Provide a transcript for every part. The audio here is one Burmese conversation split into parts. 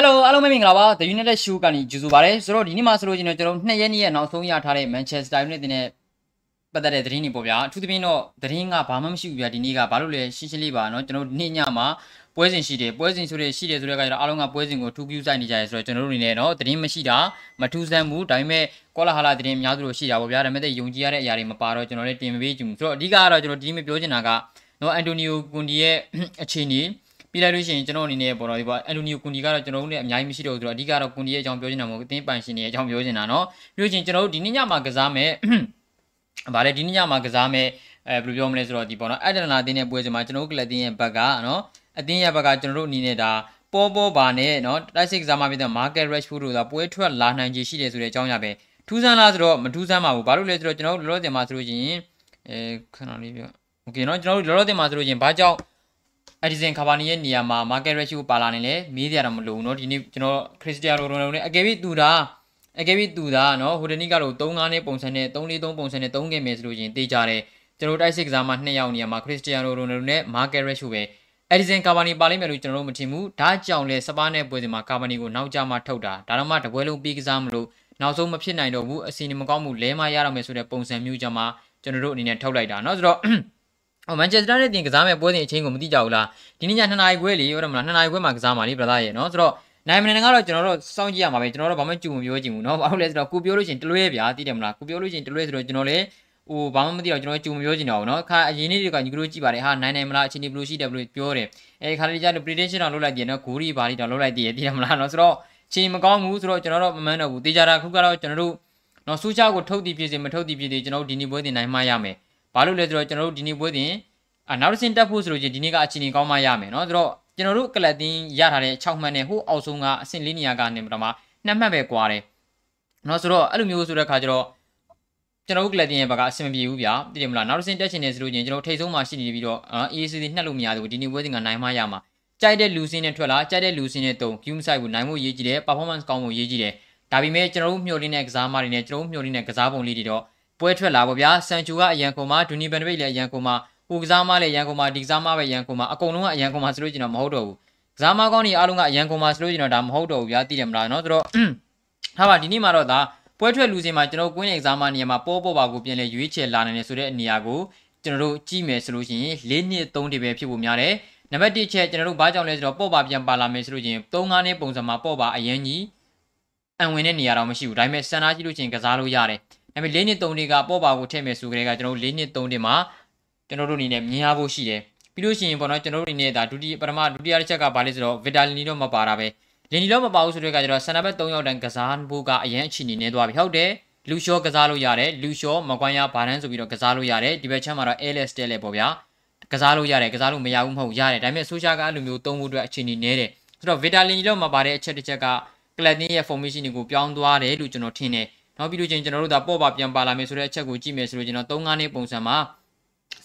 Hello အားလုံးပဲမင်္ဂလာပါ The United Show ကနေကြိုဆိုပါရစေဆိုတော့ဒီနေ့မှာဆိုလို့ကျွန်တော်ကျွန်တော်နှစ်ရက်နေ့ရဲ့နောက်ဆုံးရထားတဲ့ Manchester United နဲ့ပတ်သက်တဲ့သတင်းတွေပေါ့ဗျာအထူးသဖြင့်တော့သတင်းကဘာမှမရှိဘူးဗျာဒီနေ့ကဘာလို့လဲရှင်းရှင်းလေးပါเนาะကျွန်တော်နေ့ညမှာပွဲစဉ်ရှိတယ်ပွဲစဉ်ဆိုတဲ့ရှိတယ်ဆိုတဲ့အခါကျတော့အားလုံးကပွဲစဉ်ကိုထူးကျူးဆိုင်နေကြရဲဆိုတော့ကျွန်တော်တို့အနေနဲ့เนาะသတင်းမရှိတာမထူးဆန်းဘူးဒါပေမဲ့ကောလာဟာလာသတင်းအများစုလို့ရှိတာပေါ့ဗျာဒါပေမဲ့ယုံကြည်ရတဲ့အရာတွေမပါတော့ကျွန်တော်လည်းတင်မပေးချင်ဘူးဆိုတော့အဓိကကတော့ကျွန်တော်ဒီနေ့ပြောချင်တာကเนาะအန်တိုနီယိုကွန်ဒီရဲ့အခြေအနေ ပြီးလိုက်လို့ရှိရင်ကျွန်တော်အနေနဲ့ပေါ်တော့ဒီပေါ့အန်တိုနီယိုကွန်ဒီကတော့ကျွန်တော်တို့နဲ့အများကြီးမရှိတော့ဘူးဆိုတော့အဓိကတော့ကွန်ဒီရဲ့အကြောင်းပြောချင်တာမဟုတ်ဘူးအသင်းပိုင်ရှင်တွေရဲ့အကြောင်းပြောချင်တာเนาะပြီးလို့ရှိရင်ကျွန်တော်တို့ဒီနေ့ညမှာကစားမယ်ဗါလေဒီနေ့ညမှာကစားမယ်အဲဘယ်လိုပြောမလဲဆိုတော့ဒီပေါ့နော်အက်ဒနာအသင်းရဲ့ပွဲစဉ်မှာကျွန်တော်တို့ကလပ်တင်းရဲ့ဘက်ကနော်အသင်းရဲ့ဘက်ကကျွန်တော်တို့အနေနဲ့ဒါပေါ်ပေါ်ပါနဲ့နော်တိုက်စစ်ကစားမှပြတဲ့ market rashford တို့ကပွဲထွက်လာနိုင်ခြေရှိတယ်ဆိုတဲ့အကြောင်းအရာပဲထူးဆန်းလားဆိုတော့မထူးဆန်းပါဘူးဘာလို့လဲဆိုတော့ကျွန်တော်တို့လောလောဆယ်မှာဆိုလို့ရှိရင်အဲခဏလေးပြောโอเคနော်ကျွန်တော်တို့လောလောဆယ်မှာဆိုလို့ရှိရင်ဘာကြောင့် အဒီဇင်ကာဘာနီရဲ့နေရာမှာ market ratio ပါလာနေလဲမေးကြရတော့မလို့နော်ဒီနေ့ကျွန်တော်ခရစ္စတီယာနိုရိုနယ်နဲ့အကယ်၍သူတာအကယ်၍သူတာနော်ဟိုတနေ့ကတော့3-5နဲ့ပုံစံနဲ့3-4-3ပုံစံနဲ့3ခဲ့မယ်ဆိုလို့ရှိရင်တေးကြတယ်ကျွန်တော်တိုက်စစ်ကစားမှာ2ယောက်နေရာမှာခရစ္စတီယာနိုရိုနယ်နဲ့ market ratio ပဲအဒီဇင်ကာဘာနီပါလိမ့်မယ်လို့ကျွန်တော်တို့မထင်ဘူးဒါကြောင့်လဲစပါးနဲ့ပွဲစဉ်မှာကာဘာနီကိုနောက်ကျမှထုတ်တာဒါတော့မှတပွဲလုံးပြီးကစားမလို့နောက်ဆုံးမဖြစ်နိုင်တော့ဘူးအစီအနေမကောင်းမှုလဲမရတော့မယ်ဆိုတဲ့ပုံစံမျိုးကြမှာကျွန်တော်တို့အနေနဲ့ထုတ်လိုက်တာเนาะဆိုတော့ ဟိုမန်ချက်စတာနဲ့တင်ကစားမဲ့ပွဲစဉ်အချိန်ကိုမသိကြဘူးလားဒီနေ့ည2နာရီခွဲလေဟုတ်တယ်မလား2နာရီခွဲမှာကစားမှာလေဘရသားရဲ့เนาะဆိုတော့နိုင်မနေကတော့ကျွန်တော်တို့စောင့်ကြည့်ရမှာပဲကျွန်တော်တို့ဘာမှကြုံမပြောချင်ဘူးเนาะဘာလို့လဲဆိုတော့ကိုပြောလို့ရှိရင်တလွဲဗျာသိတယ်မလားကိုပြောလို့ရှိရင်တလွဲဆိုတော့ကျွန်တော်လည်းဟိုဘာမှမသိတော့ကျွန်တော်ကြုံမပြောချင်တော့ဘူးเนาะခါအရင်နေ့တွေကညီကတို့ကြည့်ပါတယ်ဟာနိုင်နိုင်မလားအချိန်ဒီဘလို့ရှိတယ်ဘလို့ပြောတယ်အဲခါလေးကြတော့ prediction တော့လုပ်လိုက်တယ်เนาะဂိုးရီဘာလီတော့လုပ်လိုက်တယ်သိတယ်မလားเนาะဆိုတော့ချိန်မကောင်းဘူးဆိုတော့ကျွန်တော်တို့မမှန်းတော့ဘူးတေချာတာခုကတော့ကျွန်တော်တို့နော်စူးချကိုထုတ်တည်ဖြစ်စေမထုတ်တည်ဖြစ်စေကျွန်တော်တို့ဒီနေ့ပွဲတင်နိုင်မှရမယ် ဘာလို့လဲဆိုတော့ကျွန်တော်တို့ဒီနေ့ပွဲတင်အနောက်တစ်ဆင့်တက်ဖို့ဆိုလို့ချင်းဒီနေ့ကအချိန်ကောင်းမှရမယ်เนาะဆိုတော့ကျွန်တော်တို့ကလပ်တင်းရထားတဲ့6မှတ်နဲ့ဟိုအောက်ဆုံးကအဆင့်လေးနေရာကနေတော့မှ2မှတ်ပဲကွာတယ်เนาะဆိုတော့အဲ့လိုမျိုးဆိုတဲ့ခါကျတော့ကျွန်တော်တို့ကလပ်တင်းရဲ့ဘက်ကအဆင်မပြေဘူးဗျာသိတယ်မလားနောက်တစ်ဆင့်တက်ချင်နေဆိုလို့ချင်းကျွန်တော်ထိတ်ဆုံးမှရှိနေပြီးတော့ AAC နှက်လို့မရဘူးဒီနေ့ပွဲစဉ်ကနိုင်မှရမှာကြိုက်တဲ့လူစင်းနဲ့ထွက်လာကြိုက်တဲ့လူစင်းနဲ့တုံ Q site ကိုနိုင်ဖို့ရေးကြည့်တယ် performance ကောင်းဖို့ရေးကြည့်တယ်ဒါပေမဲ့ကျွန်တော်တို့မျှော်လင့်တဲ့ကစားမတွေနဲ့ကျွန်တော်တို့မျှော်လင့်တဲ့ကစားပုံလေးတွေတော့ ပွဲထွက်လာပါဗျာဆန်ချူကအရန်ကုန်မှာဒူနီဘန်ဒဘိတ်လည်းအရန်ကုန်မှာဟိုကစားမလည်းရန်ကုန်မှာဒီကစားမပဲရန်ကုန်မှာအကုန်လုံးကအရန်ကုန်မှာဆိုလို့ကျွန်တော်မဟုတ်တော့ဘူးကစားမကောင်းတွေအားလုံးကအရန်ကုန်မှာဆိုလို့ကျွန်တော်ဒါမဟုတ်တော့ဘူးဗျာသိတယ်မလားနော်ဆိုတော့ဟာပါဒီနေ့မှာတော့ဒါပွဲထွက်လူစင်မှာကျွန်တော်ကွင်းရဲ့ကစားမနေရာမှာပေါ်ပေါ်ပါကိုပြင်လဲရွေးချယ်လာနိုင်တယ်ဆိုတဲ့နေရာကိုကျွန်တော်တို့ကြည့်မယ်ဆိုလို့ရှိရင်၄နှစ်၃တည်းပဲဖြစ်ဖို့များတယ်နံပါတ်1ချက်ကျွန်တော်တို့ဘာကြောင့်လဲဆိုတော့ပေါ့ပါပြန်ပါလာမယ်ဆိုလို့ချင်း3 5နဲ့ပုံစံမှာပေါ့ပါအရင်ကြီးအံဝင်တဲ့နေရာတော့မရှိဘူးဒါပေမဲ့စံသားကြည့်လို့ချင်းကစားလို့ရတယ် ဒါပေမဲ့၄နှစ်3တည်းကပေါ့ပါကိုထည့်မယ်ဆိုကြတဲ့ကကျွန်တော်တို့၄နှစ်3တည်းမှာကျွန်တော်တို့အနေနဲ့မြင်ရဖို့ရှိတယ်ပြီးလို့ရှိရင်ပေါ့နော်ကျွန်တော်တို့အနေနဲ့ဒါဒုတိယပထမဒုတိယတစ်ချက်ကဘာလဲဆိုတော့ဗီတာလီနီတော့မပါတာပဲလင်နီတော့မပါဘူးဆိုတဲ့ကကျတော့ဆန်နဘက်3ယောက်တန်းကစားဖို့ကအရင်အချီနေနေသွားပြီဟုတ်တယ်လူရှော့ကစားလို့ရတယ်လူရှော့မကွမ်းရဘာတန်းဆိုပြီးတော့ကစားလို့ရတယ်ဒီဘက်ချမ်းမှာတော့ ALS တဲလေပေါ့ဗျာကစားလို့ရတယ်ကစားလို့မရဘူးမဟုတ်ရတယ်ဒါပေမဲ့ဆိုရှာကအဲ့လိုမျိုးသုံးဖို့အတွက်အခြေအနေနေတယ်ဆိုတော့ဗီတာလင်နီတော့မပါတဲ့အချက်တစ်ချက်ကကလပ်တင်းရဲ့ formation ကိုပြောင်းသွားတယ်လို့ကျွန်တော်ထင်တယ် နောက်ပြီးလို့ချင်းကျွန်တော်တို့ဒါပေါ့ပါပြန်ပါလာမယ်ဆိုတဲ့အချက်ကိုကြည့်မယ်ဆိုလို့ကျွန်တော်3-5နှစ်ပုံစံမှာ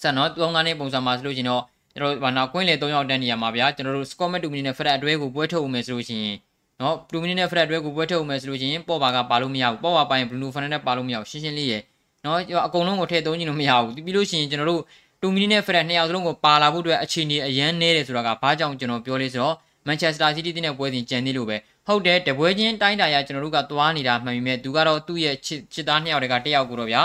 ဆက်နော်3-5နှစ်ပုံစံမှာဆိုလို့ချင်းတော့ကျွန်တော်ဘာနာကွင်းလေ3ယောက်တန်းနေရမှာဗျာကျွန်တော်တို့ Scott McTominay နဲ့ Fred အတွဲကိုပွဲထုတ်ဦးမယ်ဆိုလို့ရှိရင်နော် Tominay နဲ့ Fred အတွဲကိုပွဲထုတ်ဦးမယ်ဆိုလို့ရှိရင်ပေါ့ပါကပါလို့မရဘူးပေါ့ပါပိုင်း Bruno Fernandes ပါလို့မရဘူးရှင်းရှင်းလေးရယ်နော်အကုန်လုံးကိုထည့်သုံးကြည့်လို့မရဘူးပြီးလို့ရှိရင်ကျွန်တော်တို့တူမီနီနဲ့ဖရက်နှစ်ယောက်စလုံးကိုပါလာဖို့အတွက်အခြေအနေအရန်နေတယ်ဆိုတာကဘာကြောင့်ကျွန်တော်ပြောလဲဆိုတော့မန်ချက်စတာစီးတီးတဲ့ပွဲစဉ်ကြံနေလို့ပဲ ဟုတ်တယ်တပွဲချင်းတိုင်းတာရကျွန်တော်တို့ကသွားနေတာမှန်ပြီမဲ့သူကတော့သူ့ရဲ့ချစ်သားနှစ်ယောက်တည်းကတယောက်ကိုတော့ဗျာ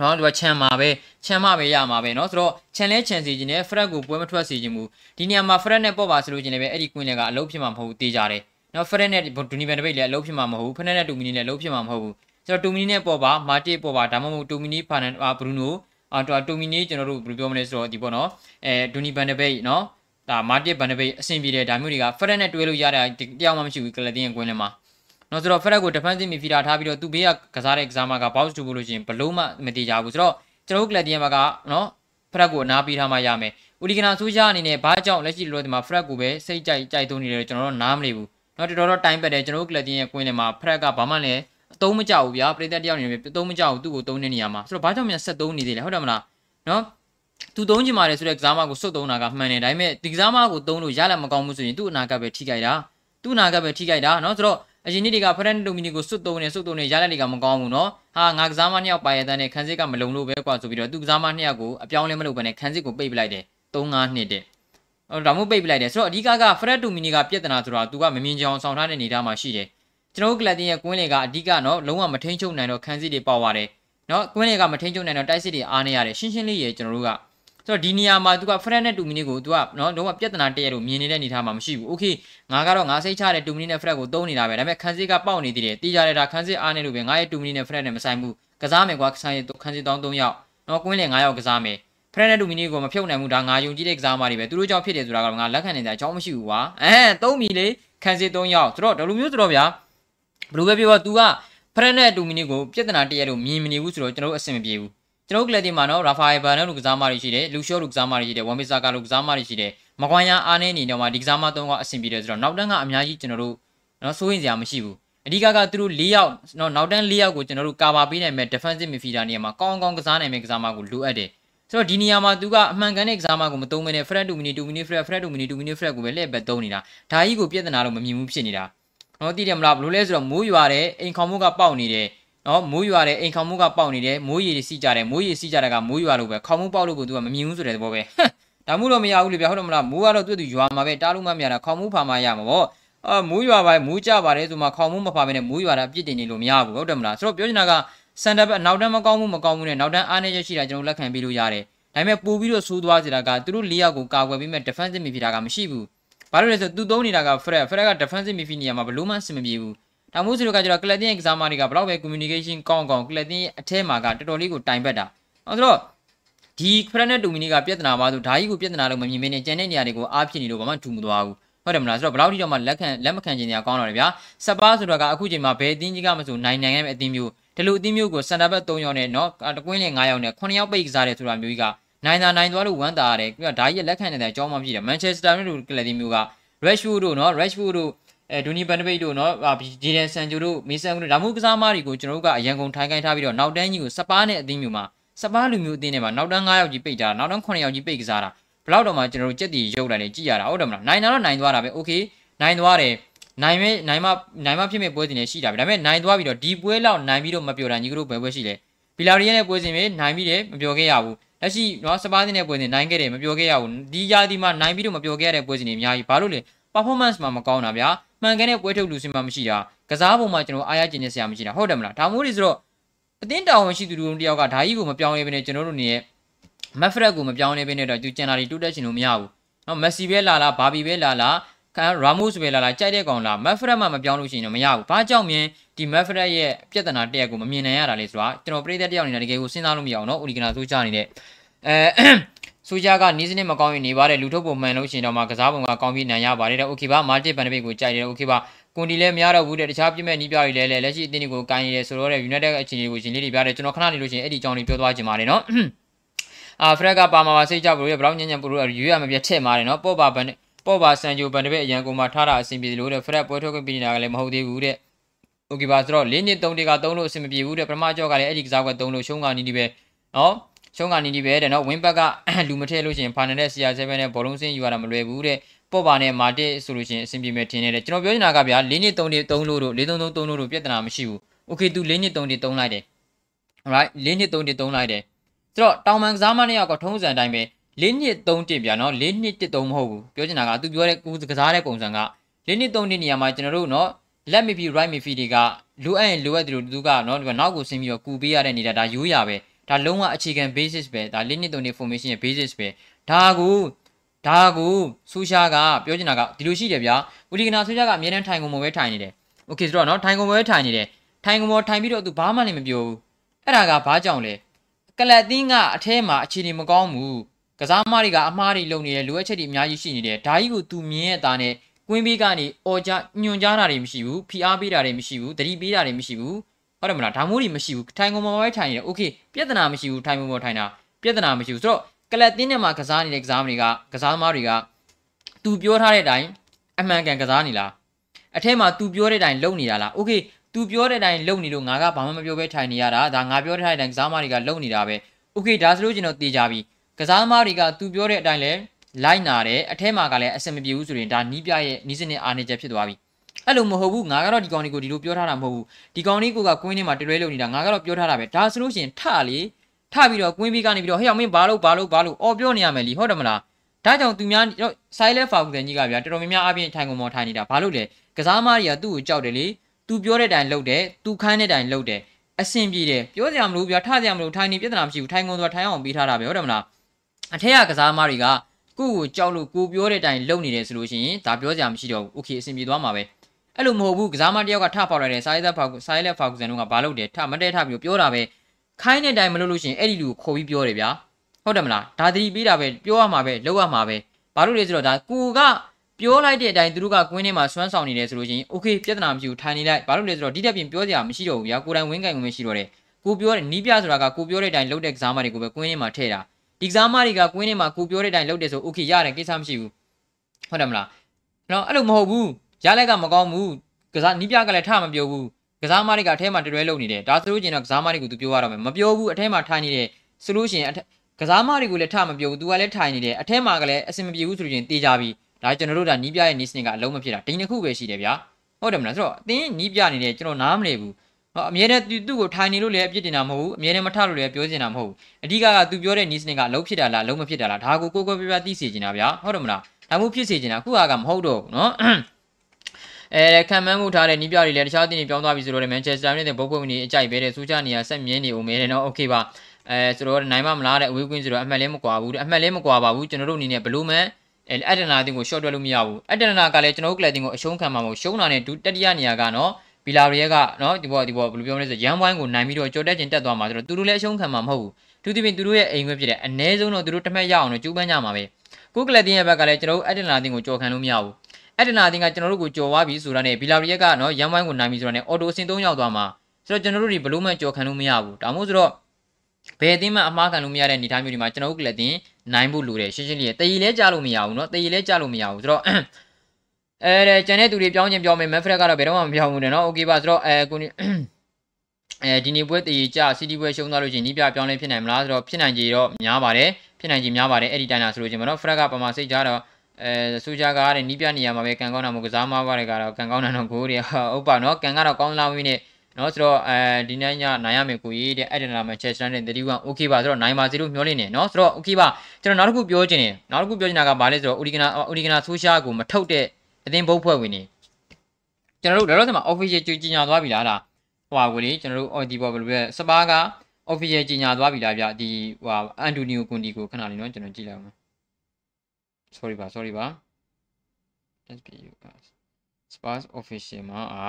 နော်သူကချမ်းမှာပဲချမ်းမှာပဲရမှာပဲเนาะဆိုတော့ချန်လဲချန်စီခြင်းနဲ့ဖရက်ကိုပွဲမထွက်စေခြင်းမူဒီနေရာမှာဖရက်နဲ့ပေါ့ပါဆိုလို့ခြင်းလည်းပဲအဲ့ဒီကွင်းလည်းကအလုပ်ဖြစ်မှာမဟုတ်ဘူးတေးကြတယ်နော်ဖရက်နဲ့ဒူနီဘန်ဒဘိတ်လည်းအလုပ်ဖြစ်မှာမဟုတ်ဘူးဖရက်နဲ့တူမီနီလည်းအလုပ်ဖြစ်မှာမဟုတ်ဘူးဆိုတော့တူမီနီနဲ့ပေါ့ပါမာတီပေါ့ပါဒါမှမဟုတ်တူမီနီဖာနန်အာဘရူနိုအာတူမီနီကျွန်တော်တို့ဘယ်လိုပြောမလဲဆိုတော့ဒီပေါ့နော်အဲဒူနီဘန်ဒဘိတ်နော် ဒါမာတစ်ဘန်ဒဘိတ်အဆင်ပြေတယ်ဒါမျိုးတွေကဖရက်နဲ့တွဲလို့ရတာတရားမှမရှိဘူးကလတင်ကွင်းလည်းမှာနော်ဆိုတော့ဖရက်ကို defensive midfielder ထားပြီးတော့သူ့ဘေးကကစားတဲ့ကစားမက box တူဖို့လို့ရှိရင်ဘလုံးမှမတည်ကြဘူးဆိုတော့ကျွန်တော်တို့ကလတင်ဘက်ကနော်ဖရက်ကိုအနားပေးထားမှရမယ်ဦးလီကနာဆူရှာအနေနဲ့ဘာကြောင့်လက်ရှိလိုဒီမှာဖရက်ကိုပဲစိတ်ကြိုက်ကြိုက်သုံးနေတယ်ကျွန်တော်တို့နားမလည်ဘူးနော်တော်တော်တိုင်းပတ်တယ်ကျွန်တော်တို့ကလတင်ရဲ့ကွင်းထဲမှာဖရက်ကဘာမှလည်းအသုံးမကျဘူးဗျာပရိသတ်တယောက်အနေနဲ့အသုံးမကျဘူးသူ့ကိုသုံးတဲ့နေရာမှာဆိုတော့ဘာကြောင့်မြန်ဆက်သုံးနေသေးလဲဟုတ်တယ်မလားနော် သူသုံးချင်ပါတယ်ဆိုတဲ့ကစားမကိုစွတ်သုံးတာကမှန်တယ်ဒါပေမဲ့ဒီကစားမကိုသုံးလို့ရလက်မကောင်းဘူးဆိုရင်သူ့အနာဂတ်ပဲထိခိုက်တာသူ့အနာဂတ်ပဲထိခိုက်တာနော်ဆိုတော့အရင်နေ့တွေကဖရန်ဒိုမီနီကိုစွတ်သုံးနေစွတ်သုံးနေရလက်တွေကမကောင်းဘူးနော်ဟာငါကစားမနှစ်ယောက်ပါရတဲ့ခန်းစစ်ကမလုံလို့ပဲကွာဆိုပြီးတော့သူကစားမနှစ်ယောက်ကိုအပြောင်းလဲမလုပ်ဘဲနဲ့ခန်းစစ်ကိုပိတ်ပလိုက်တယ်3-5နှစ်တဲ့ဟိုဒါမှမဟုတ်ပိတ်ပလိုက်တယ်ဆိုတော့အဓိကက Fred Domini ကပြဿနာဆိုတာသူကမမြင်ကြအောင်ဆောင်ထားတဲ့အနေအထားမှာရှိတယ်ကျွန်တော်တို့ကလပ်တင်ရဲ့ကွင်းလေကအဓိကနော်လုံးဝမထိန်ချုပ်နိုင်တော့ခန်းစီတွေပေါက်ပါတယ် နော်ကွင်းလေကမထိန်ချုပ်နိုင်တော့တိုက်စစ်တွေအားနေရတယ်ရှင်းရှင်းလေးရေကျွန်တော်တို့ကဆိုတော့ဒီနေရာမှာသူက Fred နဲ့ Domini ကိုသူကနော်လုံးဝပြဿနာတည့်ရလို့မြင်နေတဲ့အနေအထားမှာမရှိဘူး Okay ငါကတော့ငါစိတ်ချတဲ့ Domini နဲ့ Fred ကိုသုံးနေတာပဲဒါပေမဲ့ခန်းစီကပေါက်နေသေးတယ်တီးကြတယ်ဒါခန်းစီအားနေလို့ပဲငါရဲ့ Domini နဲ့ Fred နဲ့မဆိုင်ဘူးကစားမယ်ကွာခန်းစီခန်းစီတောင်း3ယောက်နော်ကွင်းလေ9ယောက်ကစားမယ်ဖရက်နဲ့ဒူမီနီကိုမဖြုတ်နိုင်ဘူးဒါငါယုံကြည်တဲ့ကစားမတွေပဲသူတို့ကြောင့်ဖြစ်တယ်ဆိုတာကတော့ငါလက်ခံနေတဲ့အကြောင်းမရှိဘူးကွာအဲသုံးမီလေခံစီ၃ယောက်ဆိုတော့ဒီလိုမျိုးဆိုတော့ဗျာဘယ်လိုပဲပြောပါ तू က ဖရက်နဲ့ဒူမီနီကိုပြဿနာတရက်လို့မြင်မနေဘူးဆိုတော့ကျွန်တော်တို့အဆင်မပြေဘူးကျွန်တော်တို့ကလပ်တင်မှာနော်ရာဖာယယ်ဘာနဲ့လူကစားမတွေရှိတယ်လူရှော့လူကစားမတွေရှိတယ်ဝမ်ဘီဆာကာလူကစားမတွေရှိတယ်မကွမ်ယာအားနေနေတော့မှဒီကစားမ၃ယောက်အဆင်ပြေတယ်ဆိုတော့နောက်တန်းကအများကြီးကျွန်တော်တို့နော်စိုးရင်စရာမရှိဘူးအဓိကကသူတို့၄ယောက်နော်နောက်တန်း၄ယောက်ကိုကျွန်တော်တို့ကာဗာပေးနိုင်မဲ့ defensive midfielder နေရာမှာကောင်းကောင်းကစားနိုင်မဲ့ကစားမကိုလိုအပ်တယ်ဆိုတော့ဒီနေရာမှာသူကအမှန်ကန်တဲ့ကစားမကိုမသုံးမနဲ့ Fred 2 minute 2 minute Fred Fred 2 minute 2 minute Fred ကိုပဲလှည့်ပဲသုံးနေတာဒါကြီးကိုပြဿနာတော့မမြင်ဘူးဖြစ်နေတာ နော်သိတယ်မလားဘလို့လဲဆိုတော့မိုးရွာတယ်အိမ်ခေါင်မှုကပေါက်နေတယ်နော်မိုးရွာတယ်အိမ်ခေါင်မှုကပေါက်နေတယ်မိုးရေတွေစီးကြတယ်မိုးရေစီးကြတာကမိုးရွာလို့ပဲခေါင်မှုပေါက်လို့ကိုသူကမမြင်ဘူးဆိုတဲ့သဘောပဲဒါမှမဟုတ်မရဘူးလေဗျဟုတ်တယ်မလားမိုးကတော့သူ့သူရွာမှာပဲတားလို့မမြတာခေါင်မှုဖာမှရမှာပေါ့အာမိုးရွာပါမိုးကြပါတယ်ဆိုမှခေါင်မှုမဖာပဲနဲ့မိုးရွာတာပြစ်တင်နေလို့မရဘူးဟုတ်တယ်မလားဆိုတော့ပြောချင်တာကစန်တာဘက်နောက်တန်းမကောင်းမှုမကောင်းမှုနဲ့နောက်တန်းအားနည်းချက်ရှိတာကျွန်တော်လက်ခံပြီးလို့ရတယ်ဒါပေမဲ့ပို့ပြီးတော့ဆိုးသွားစေတာကသူတို့၄ယောက်ကိုကာကွယ်ပြီးမဲ့ defensive midfielder ကမရှိဘူး ဘာလို့လဲဆိုသူသုံးနေတာက Fred Fred က defensive midfield နေရာမှာဘလို့မှစင်မပြေဘူးဒါမို့ဆိုတော့ကကျတော့ Clatin ရဲ့ကစားမတွေကဘလောက်ပဲ communication ကောင်းကောင်း Clatin ရဲ့အထဲမှာကတော်တော်လေးကိုတိုင်ပတ်တာအဲဆိုတော့ဒီ Fred နဲ့ Dominic ကပြဿနာပါဆိုဒါကြီးကိုပြဿနာလို့မမြင်မင်းနဲ့ကျန်တဲ့နေရာတွေကိုအားဖြစ်နေလို့ဘာမှထူမသွားဘူးဟုတ်တယ်မလားဆိုတော့ဘလောက်ထိတော့မှလက်ခံလက်မခံခြင်းညာကောင်းတော့တယ်ဗျာစပါးဆိုတော့ကအခုချိန်မှာဘယ်အသင်းကြီးကမဆိုနိုင်နိုင်ရဲ့အသင်းမျိုးဒီလိုအသင်းမျိုးကိုစန်တာဘက်3ယောက်နဲ့เนาะတကွင်းလင်9ယောက်နဲ့9ယောက်ပိတ်ကစားတယ်ဆိုတာမျိုးကြီးက နိုင်တာနိုင်သွားလို့ဝမ်းသာရတယ်ပြီးတော့ဒါကြီးလက်ခံနေတဲ့အကြောင်းမှဖြစ်တယ်မန်ချက်စတာနဲ့လူကလပ်ဒီမျိုးက Rashford တို့เนาะ Rashford တို့အဲဒူနီဘန်ဒဘိတ်တို့เนาะဂျီဒန်ဆန်ဂျိုတို့မေဆန်တို့ဒါမှမဟုတ်ကစားမတွေကိုကျွန်တော်တို့ကအရန်ကုန်ထိုင်းခိုင်းထားပြီးတော့နောက်တန်းကြီးကိုစပါးနဲ့အသင်းမျိုးမှာစပါးလူမျိုးအသင်းတွေမှာနောက်တန်း9ယောက်ကြီးပိတ်ကြတာနောက်တန်း9ယောက်ကြီးပိတ်ကစားတာဘလောက်တော့မှကျွန်တော်တို့ကြက်တီရုပ်လာနေကြည့်ရတာဟုတ်တယ်မလားနိုင်တာတော့နိုင်သွားတာပဲโอเคနိုင်သွားတယ်နိုင်မဲနိုင်မနိုင်မဖြစ်မဲ့ပွဲစဉ်တွေရှိတာပဲဒါပေမဲ့နိုင်သွားပြီးတော့ဒီပွဲလောက်နိုင်ပြီးတော့မပြောတာညီကတို့ဘယ်ပွဲရှိလဲဘီလာရီယန်ရဲ့ပွဲစဉ်ပဲနိုင်ပြီးတယ်မပြောခဲ့ရဘူး လက်ရှိနော်စပါးတင်တဲ့ပွဲစဉ်နိုင်ခဲ့တယ်မပြောခဲ့ရဘူးဒီယာဒီမှာနိုင်ပြီးတော့မပြောခဲ့ရတဲ့ပွဲစဉ်တွေအများကြီးဘာလို့လဲ performance မှာမကောင်းတာဗျာမှန်ကန်တဲ့ပွဲထုတ်လူစင်မှမရှိတာကစားပုံမှာကျွန်တော်အားရကျင်နေစရာမရှိတာဟုတ်တယ်မလားဒါမို့လို့ဆိုတော့အတင်းတာဝန်ရှိသူတို့တယောက်ကဓာကြီးကိုမပြောင်းလဲဘဲနဲ့ကျွန်တော်တို့နေရဲ့မက်ဖရက်ကိုမပြောင်းလဲဘဲနဲ့တော့သူကျန်တာတွေတိုးတက်ချင်လို့မရဘူးနော်မက်ဆီပဲလာလာဘာဘီပဲလာလာ ကန်ရာမို့စ်ပဲလာလာကြိုက်တဲ့ကောင်လားမက်ဖရက်မှမပြောင်းလို့ရှိရင်တော့မရဘူး။ဘာကြောင့်မြင်ဒီမက်ဖရက်ရဲ့ပြဿနာတရက်ကိုမမြင်နိုင်ရတာလဲဆိုတာကျွန်တော်ပြည်သက်တယောက်အနေနဲ့တကယ်ကိုစဉ်းစားလို့မရအောင်နော်။ဦးလီကနာဆိုချနေတဲ့အဲဆိုကြကနီးစနစ်မကောင်းရင်နေပါတယ်လူထုတ်ပုံမှန်လို့ရှိရင်တော့မှကစားပုံကကောင်းပြီးနိုင်ရပါတယ်တဲ့။ Okay ပါမာတစ်ပန်ဒမစ်ကိုကြိုက်တယ်။ Okay ပါကွန်ဒီလည်းမရတော့ဘူးတဲ့တခြားပြည့်မဲ့နီးပြတွေလည်းလက်ရှိအသင်းတွေကိုကန်ရည်ဆိုတော့တဲ့ United အခြေအနေကိုရှင်လေးတွေပြတယ်ကျွန်တော်ခဏနေလို့ရှိရင်အဲ့ဒီအကြောင်းလေးပြောသွားချင်ပါတယ်နော်။အာဖရက်ကပါမာပါစိတ်ကြဘူးရဲ့ဘရောင်းညံ့ညံ့ပူလို့ရွေးရမပြထည့်မာတယ်နော်ပော့ပါဘန် ပေါ့ပါဆန်ဂျိုဘန်ဒဘိတ်အရန်ကုန်မှာထားတာအဆင်ပြေလို့တဲ့ဖရက်ပွဲထုတ်ခွင့်ပေးနေတာကလည်းမဟုတ်သေးဘူးတဲ့โอเคပါဆိုတော့၄နှစ်၃တက်က၃လို့အဆင်မပြေဘူးတဲ့ပထမကြောက်ကလည်းအဲ့ဒီကစားကွက်၃လို့ရှုံးကနီးနီးပဲနော်ရှုံးကနေဒီပဲတဲ့နော်ဝင်းဘက်ကလူမထည့်လို့ရှိရင်ဖာနန်နဲ့ CR7 နဲ့ဘောလုံးစင်းယူရတာမလွယ်ဘူးတဲ့ပေါ့ပါနဲ့မာတစ်ဆိုလို့ရှိရင်အဆင်ပြေမယ်ထင်နေတယ်ကျွန်တော်ပြောနေတာကဗျာ၄နှစ်၃နှစ်၃လို့တို့၄၃၃၃လို့တို့ပြဿနာမရှိဘူး Okay သူ၄နှစ်၃နှစ်၃လိုက်တယ် alright ၄နှစ်၃နှစ်၃လိုက်တယ်ဆိုတော့တောင်မန်ကစားမနှစ်ယောက်ကထုံးစံတိုင်းပဲ ၄နှစ်၃တစ်ဗျာနော်၄နှစ်တစ်၃မဟုတ်ဘူးပြောချင်တာကသူပြောတဲ့ကစားတဲ့ပုံစံက၄နှစ်၃နှစ်နေရာမှာကျွန်တော်တို့နော် let me be right me feed တွေကလိုအပ်ရင်လိုအပ်တယ်လို့သူကနော်ဒီကနောက်ကိုဆင်းပြီးတော့ကူပေးရတဲ့နေတာဒါရိုးရပဲဒါလုံးဝအခြေခံ basis ပဲဒါ limit 3 information ရဲ့ basis ပဲဒါကိုဒါကိုဆူရှာကပြောချင်တာကဒီလိုရှိတယ်ဗျာဦးလီကနာဆူရှာကအမြဲတမ်းထိုင်ကုန်ပေါ်ပဲထိုင်နေတယ်โอเคဆိုတော့เนาะထိုင်ကုန်ပေါ်ပဲထိုင်နေတယ်ထိုင်ကုန်ပေါ်ထိုင်ပြီးတော့သူဘာမှလည်းမပြောဘူးအဲ့ဒါကဘာကြောင့်လဲကလတ်သင်းကအထဲမှာအခြေအနေမကောင်းဘူး ကစားမတွေကအမှားတွေလုပ်နေတယ်လိုအပ်ချက်တွေအများကြီးရှိနေတယ်ဒါကြီးကိုသူမြင်ရတာနဲ့ကွင်းဘေးကနေအော်ကြညွန်ကြားတာတွေမရှိဘူးဖိအားပေးတာတွေမရှိဘူးတတိပေးတာတွေမရှိဘူးဟုတ်တယ်မလားဒါမျိုးတွေမရှိဘူးထိုင်ကုန်ပေါ်ပဲထိုင်နေတယ်โอเคပြဿနာမရှိဘူးထိုင်ကုန်ပေါ်ထိုင်တာပြဿနာမရှိဘူးဆိုတော့ကလပ်တင်းထဲမှာကစားနေတဲ့ကစားမတွေကကစားသမားတွေကသူပြောထားတဲ့အတိုင်းအမှန်ကန်ကစားနေလားအထက်မှာသူပြောတဲ့အတိုင်းလုပ်နေတာလားโอเคသူပြောတဲ့အတိုင်းလုပ်နေလို့ငါကဘာမှမပြောဘဲထိုင်နေရတာဒါငါပြောတဲ့အတိုင်းကစားသမားတွေကလုပ်နေတာပဲโอเคဒါဆိုလို့ကျွန်တော်တေးကြပြီ ကစားသမားတွေကသူပြောတဲ့အတိုင်းလဲလိုက်နာတယ်အထက်မှာကလည်းအဆင်မပြေဘူးဆိုရင်ဒါနီးပြရဲ့နီးစနစ်အားနေချက်ဖြစ်သွားပြီအဲ့လိုမဟုတ်ဘူးငါကတော့ဒီကောင်လေးကိုဒီလိုပြောထားတာမဟုတ်ဘူးဒီကောင်လေးကိုကကွင်းထဲမှာတလွဲလုံနေတာငါကတော့ပြောထားတာပဲဒါဆိုလို့ရှိရင်ထလေထပြီးတော့ကွင်းပြီးကနေပြီးတော့ဟဲ့အောင်မင်းဘာလို့ဘာလို့ဘာလို့အော်ပြောနေရမယ်လीဟုတ်တယ်မလားဒါကြောင့်သူများဆိုင်လက်ဖာကူတဲ့ကြီးကဗျာတော်တော်များများအပြင်ထိုင်ကုန်မော်ထိုင်နေတာဘာလို့လဲကစားမတွေကသူ့ကိုကြောက်တယ်လေသူပြောတဲ့တိုင်လှုပ်တယ်သူခိုင်းတဲ့တိုင်လှုပ်တယ်အဆင်ပြေတယ်ပြောစရာမလိုဗျာထစရာမလိုထိုင်နေပြဿနာမရှိဘူးထိုင်ကုန်ဆိုတာထိုင်အောင်ပေးထားတာပဲဟုတ်တယ်မလား အထက်ကကစားမတွေကကိုကိုကြောက်လို့ကိုပြောတဲ့တိုင်လှုပ်နေတယ်ဆိုလို့ရှိရင်ဒါပြောစရာမရှိတော့ဘူးโอเคအဆင်ပြေသွားမှာပဲအဲ့လိုမဟုတ်ဘူးကစားမတယောက်ကထပေါက်လိုက်တယ်ဆိုင်သက်ဖောက်ဆိုင်လက်ဖောက်ဆန်တို့ကဘာလုပ်တယ်ထမတဲထပြီးပြောတာပဲခိုင်းတဲ့တိုင်မလုပ်လို့ရှိရင်အဲ့ဒီလူကိုခေါ်ပြီးပြောတယ်ဗျာဟုတ်တယ်မလားဒါသတိပေးတာပဲပြောရမှာပဲလုပ်ရမှာပဲဘာလို့လဲဆိုတော့ဒါကိုကပြောလိုက်တဲ့အတိုင်းသူတို့ကကွင်းထဲမှာဆွမ်းဆောင်နေတယ်ဆိုလို့ရှိရင်โอเคပြဿနာမရှိဘူးထိုင်နေလိုက်ဘာလို့လဲဆိုတော့ဒီတက်ပြင်ပြောစရာမရှိတော့ဘူးဗျာကိုယ်တိုင်ဝင်းကင်ဝင်မရှိတော့တယ်ကိုပြောတဲ့နီးပြဆိုတာကကိုပြောတဲ့အတိုင်းလုပ်တဲ့ကစားမတွေကိုပဲကွင်းထဲမှာထည့်တာ exam တွေကကွင်းထဲမှာကိုပြောတဲ့အတိုင်းလုပ်တယ်ဆို okay ရတယ်ကိစ္စမရှိဘူးဟုတ်တယ်မလားနော်အဲ့လိုမဟုတ်ဘူးရလက်ကမကောင်းဘူးကစားနီးပြကလည်းထမပြောဘူးကစားမတွေကအထဲမှာတရွဲလုပ်နေတယ်ဒါဆိုလို့ကျင်တော့ကစားမတွေကို तू ပြောရတော့မယ်မပြောဘူးအထဲမှာထိုင်နေတယ်ဆိုလို့ရှိရင်ကစားမတွေကိုလည်းထမပြောဘူး तू ကလည်းထိုင်နေတယ်အထဲမှာကလည်းအဆင်မပြေဘူးဆိုလို့ကျင်တေးကြပြီဒါကျွန်တော်တို့ဒါနီးပြရဲ့ listening ကအလုံးမဖြစ်တာဒိန်တစ်ခုပဲရှိတယ်ဗျာဟုတ်တယ်မလားဆိုတော့အတင်းနီးပြနေတယ်ကျွန်တော်နားမလည်ဘူး ဟောအမြဲတမ်းသူ့ကိုထိုင်နေလို့လည်းအပြစ်တင်တာမဟုတ်ဘူးအမြဲတမ်းမထလို့လည်းပြောနေတာမဟုတ်ဘူးအဓိကကသူပြောတဲ့နီးစနစ်ကအလုံးဖြစ်တာလားအလုံးမဖြစ်တာလားဒါကိုကိုကိုပြပြသိစေချင်တာဗျာဟုတ်တယ်မလားဒါမှဖြစ်စေချင်တာခုဟာကမဟုတ်တော့ဘူးเนาะအဲခံမှန်းမှုထားတဲ့နီးပြတွေလည်းတခြားတင်းတွေပြောင်းသွားပြီဆိုတော့မန်ချက်စတာနဲ့ဘုတ်ဘုတ်နေအကြိုက်ပဲတဲ့စူးချနေရဆက်မြင်းနေဦးမဲတယ်เนาะโอเคပါအဲဆိုတော့နိုင်မမလားတဲ့အဝေးကွင်းဆိုတော့အမှတ်လဲမကွာဘူးတဲ့အမှတ်လဲမကွာပါဘူးကျွန်တော်တို့အနေနဲ့ဘလို့မှအဲအက်ဒနာတင်ကို short တွက်လို့မရဘူးအက်ဒနာကလည်းကျွန်တော်တို့ကလပ်တင်ကိုအရှုံးခံမှာမဟုတ်ရှုံးတာနဲ့ဒုတတိယနေရာကနော် ဘီလာရီယက်ကနော်ဒီဘောဒီဘောဘယ်လိုပြောမလဲဆိုရန်ဝိုင်းကိုနိုင်ပြီးတော့ကြော်တက်ကျင်တက်သွားမှာဆိုတော့သူတို့လည်းအရှုံးခံမှာမဟုတ်ဘူးသူဒီပင်သူတို့ရဲ့အိမ်ခွင့်ဖြစ်တယ်အ ਨੇ ဆုံးတော့သူတို့တမက်ရအောင်တော့ကြိုးပမ်းကြမှာပဲကိုကလပ်တင်ရဲ့ဘက်ကလည်းကျွန်တော်တို့အက်ဒနာတင်ကိုကြော်ခံလို့မရဘူးအက်ဒနာတင်ကကျွန်တော်တို့ကိုကြော်သွားပြီဆိုတာနဲ့ဘီလာရီယက်ကနော်ရန်ဝိုင်းကိုနိုင်ပြီဆိုတာနဲ့အော်တိုအစင်၃ရောက်သွားမှာဆိုတော့ကျွန်တော်တို့ဒီဘလို့မှကြော်ခံလို့မရဘူးဒါမှမဟုတ်ဆိုတော့ဘယ်အသင်းမှအမှားခံလို့မရတဲ့အနေအထားမျိုးတွေမှာကျွန်တော်တို့ကလပ်တင်နိုင်ဖို့လိုတယ်ရှင်းရှင်းလေးတည်ရည်လဲကြားလို့မရဘူးเนาะတည်ရည်လဲကြားလို့မရဘူးဆိုတော့ အဲကျန်တဲ့သူတွေပြောင်းချင်းပြောင်းမယ်မက်ဖရက်ကတော့ဘယ်တော့မှမပြောင်းဘူးနဲ့เนาะโอเคပါဆိုတော့အဲကိုအဲဒီနေ့ပွဲတည်ကြစီတီပွဲရှုံးသွားလို့ချင်းနီးပြပြောင်းလဲဖြစ်နိုင်မလားဆိုတော့ဖြစ်နိုင်ကြတော့များပါတယ်ဖြစ်နိုင်ကြများပါတယ်အဲ့ဒီတိုင်းလာဆိုလို့ချင်းမနော်ဖရက်ကပမာစိတ်ကြတော့အဲစူဂျာကတဲ့နီးပြနေရာမှာပဲကန်ကောင်းတာမဟုတ်ကစားမပါတွေကတော့ကန်ကောင်းတာတော့ကိုတွေဟုတ်ပါနော်ကန်ကတော့ကောင်းလာပြီနဲ့နော်ဆိုတော့အဲဒီနေ့ညနိုင်ရမယ်ကိုကြီးတဲ့အဲ့ဒီနာမှာချက်စတန်တဲ့31 okay ပါဆိုတော့နိုင်ပါစီလို့မျှော်လင့်နေနော်ဆိုတော့ okay ပါကျွန်တော်နောက်တစ်ခုပြောချင်တယ်နောက်တစ်ခုပြောချင်တာကဘာလဲဆိုတော့ Urigana Urigana ဆိုရှာကိုမထုတ်တဲ့ အသင်းဘုတ်ဖွဲ့ဝင်နေကျွန်တော်တို့လောလောဆယ်မှာ official ကြီးညာသွားပြီလားလားဟိုဟာကိုလေကျွန်တော်တို့ဒီပေါ်ဘယ်လိုလဲစပါးက official ကြီးညာသွားပြီလားဗျဒီဟိုဟာအန်တိုနီယိုကွန်ဒီကိုခဏလေးနော်ကျွန်တော်ကြည့်လိုက်အောင် sorry ပါ sorry ပါ let's be you guys Spurs official မှာအာ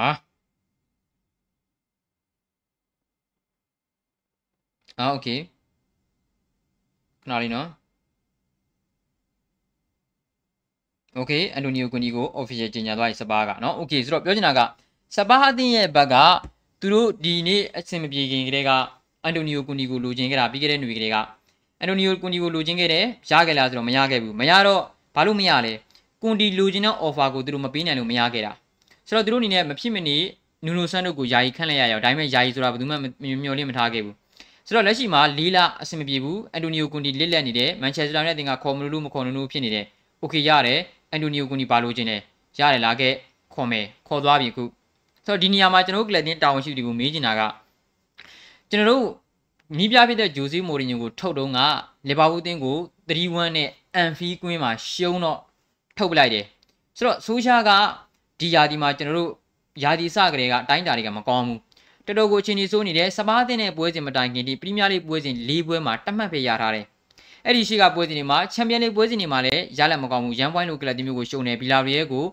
အာ okay ခဏလေးနော် okay အန်တိုနီယိုကွန်ဒီကို official ကြေညာသွားပြီစပါးကเนาะ okay ဆိုတော့ပြောချင်တာကစပါးအသင်းရဲ့ဘက်ကသူတို့ဒီနေ့အဆင်မပြေခင်ကတည်းကအန်တိုနီယိုကွန်ဒီကိုလိုချင်ခဲ့တာပြီးခဲ့တဲ့ຫນွေကလေးကအန်တိုနီယိုကွန်ဒီကိုလိုချင်ခဲ့တယ်ရခဲ့လားဆိုတော့မရခဲ့ဘူးမရတော့ဘာလို့မရလဲကွန်ဒီလိုချင်တဲ့ offer ကိုသူတို့မပေးနိုင်လို့မရခဲ့တာဆိုတော့သူတို့အနေနဲ့မဖြစ်မနေနူနိုဆန်တို့ကိုယာယီခန့်လိုက်ရအောင်ဒါပေမဲ့ယာယီဆိုတာဘယ်သူမှမျှော်လင့်မထားခဲ့ဘူးဆိုတော့လက်ရှိမှာလီလာအဆင်မပြေဘူးအန်တိုနီယိုကွန်ဒီလစ်လက်နေတယ်မန်ချက်စတာနဲ့တင်ကခေါ်မလို့လို့မခေါ်လို့ဖြစ်နေတယ်โอเคရတယ်အ န်တိုနီယိုကွန်ဒီပါလို့ခြင်းတယ်ရတယ်လားခဲ့ခေါ်မယ်ခေါ်သွားပြီခုဆိုတော့ဒီနေရာမှာကျွန်တော်တို့ကလပ်တင်းတာဝန်ရှိသူတွေကိုမေးချင်တာကကျွန်တော်တို့နီးပြဖြစ်တဲ့ဂျိုစီမိုရီညိုကိုထုတ်တော့ကလီဗာပူးတင်းကို3-1နဲ့အန်ဖီကွင်းမှာရှုံးတော့ထုတ်ပလိုက်တယ်ဆိုတော့ဆိုရှာကဒီယာဒီမှာကျွန်တော်တို့ယာဒီစကလေးကအတိုင်းတာတွေကမကောင်းဘူးတော်တော်ကိုချင်းကြီးစိုးနေတဲ့စပါးတင်တဲ့ပွဲစဉ်မတိုင်ခင်ဒီပရီးမီးယားလိပွဲစဉ်၄ပွဲမှာတတ်မှတ်ပဲရထားတယ် အဲ့ဒီရှိကပွဲစဉ်တွေမှာချန်ပီယံလိပွဲစဉ်တွေမှာလည်းရလက်မကောင်းဘူးရန်ပွိုင်းလိုကလပ်တီမျိုးကိုရှုံနေဘီလာရီယဲကို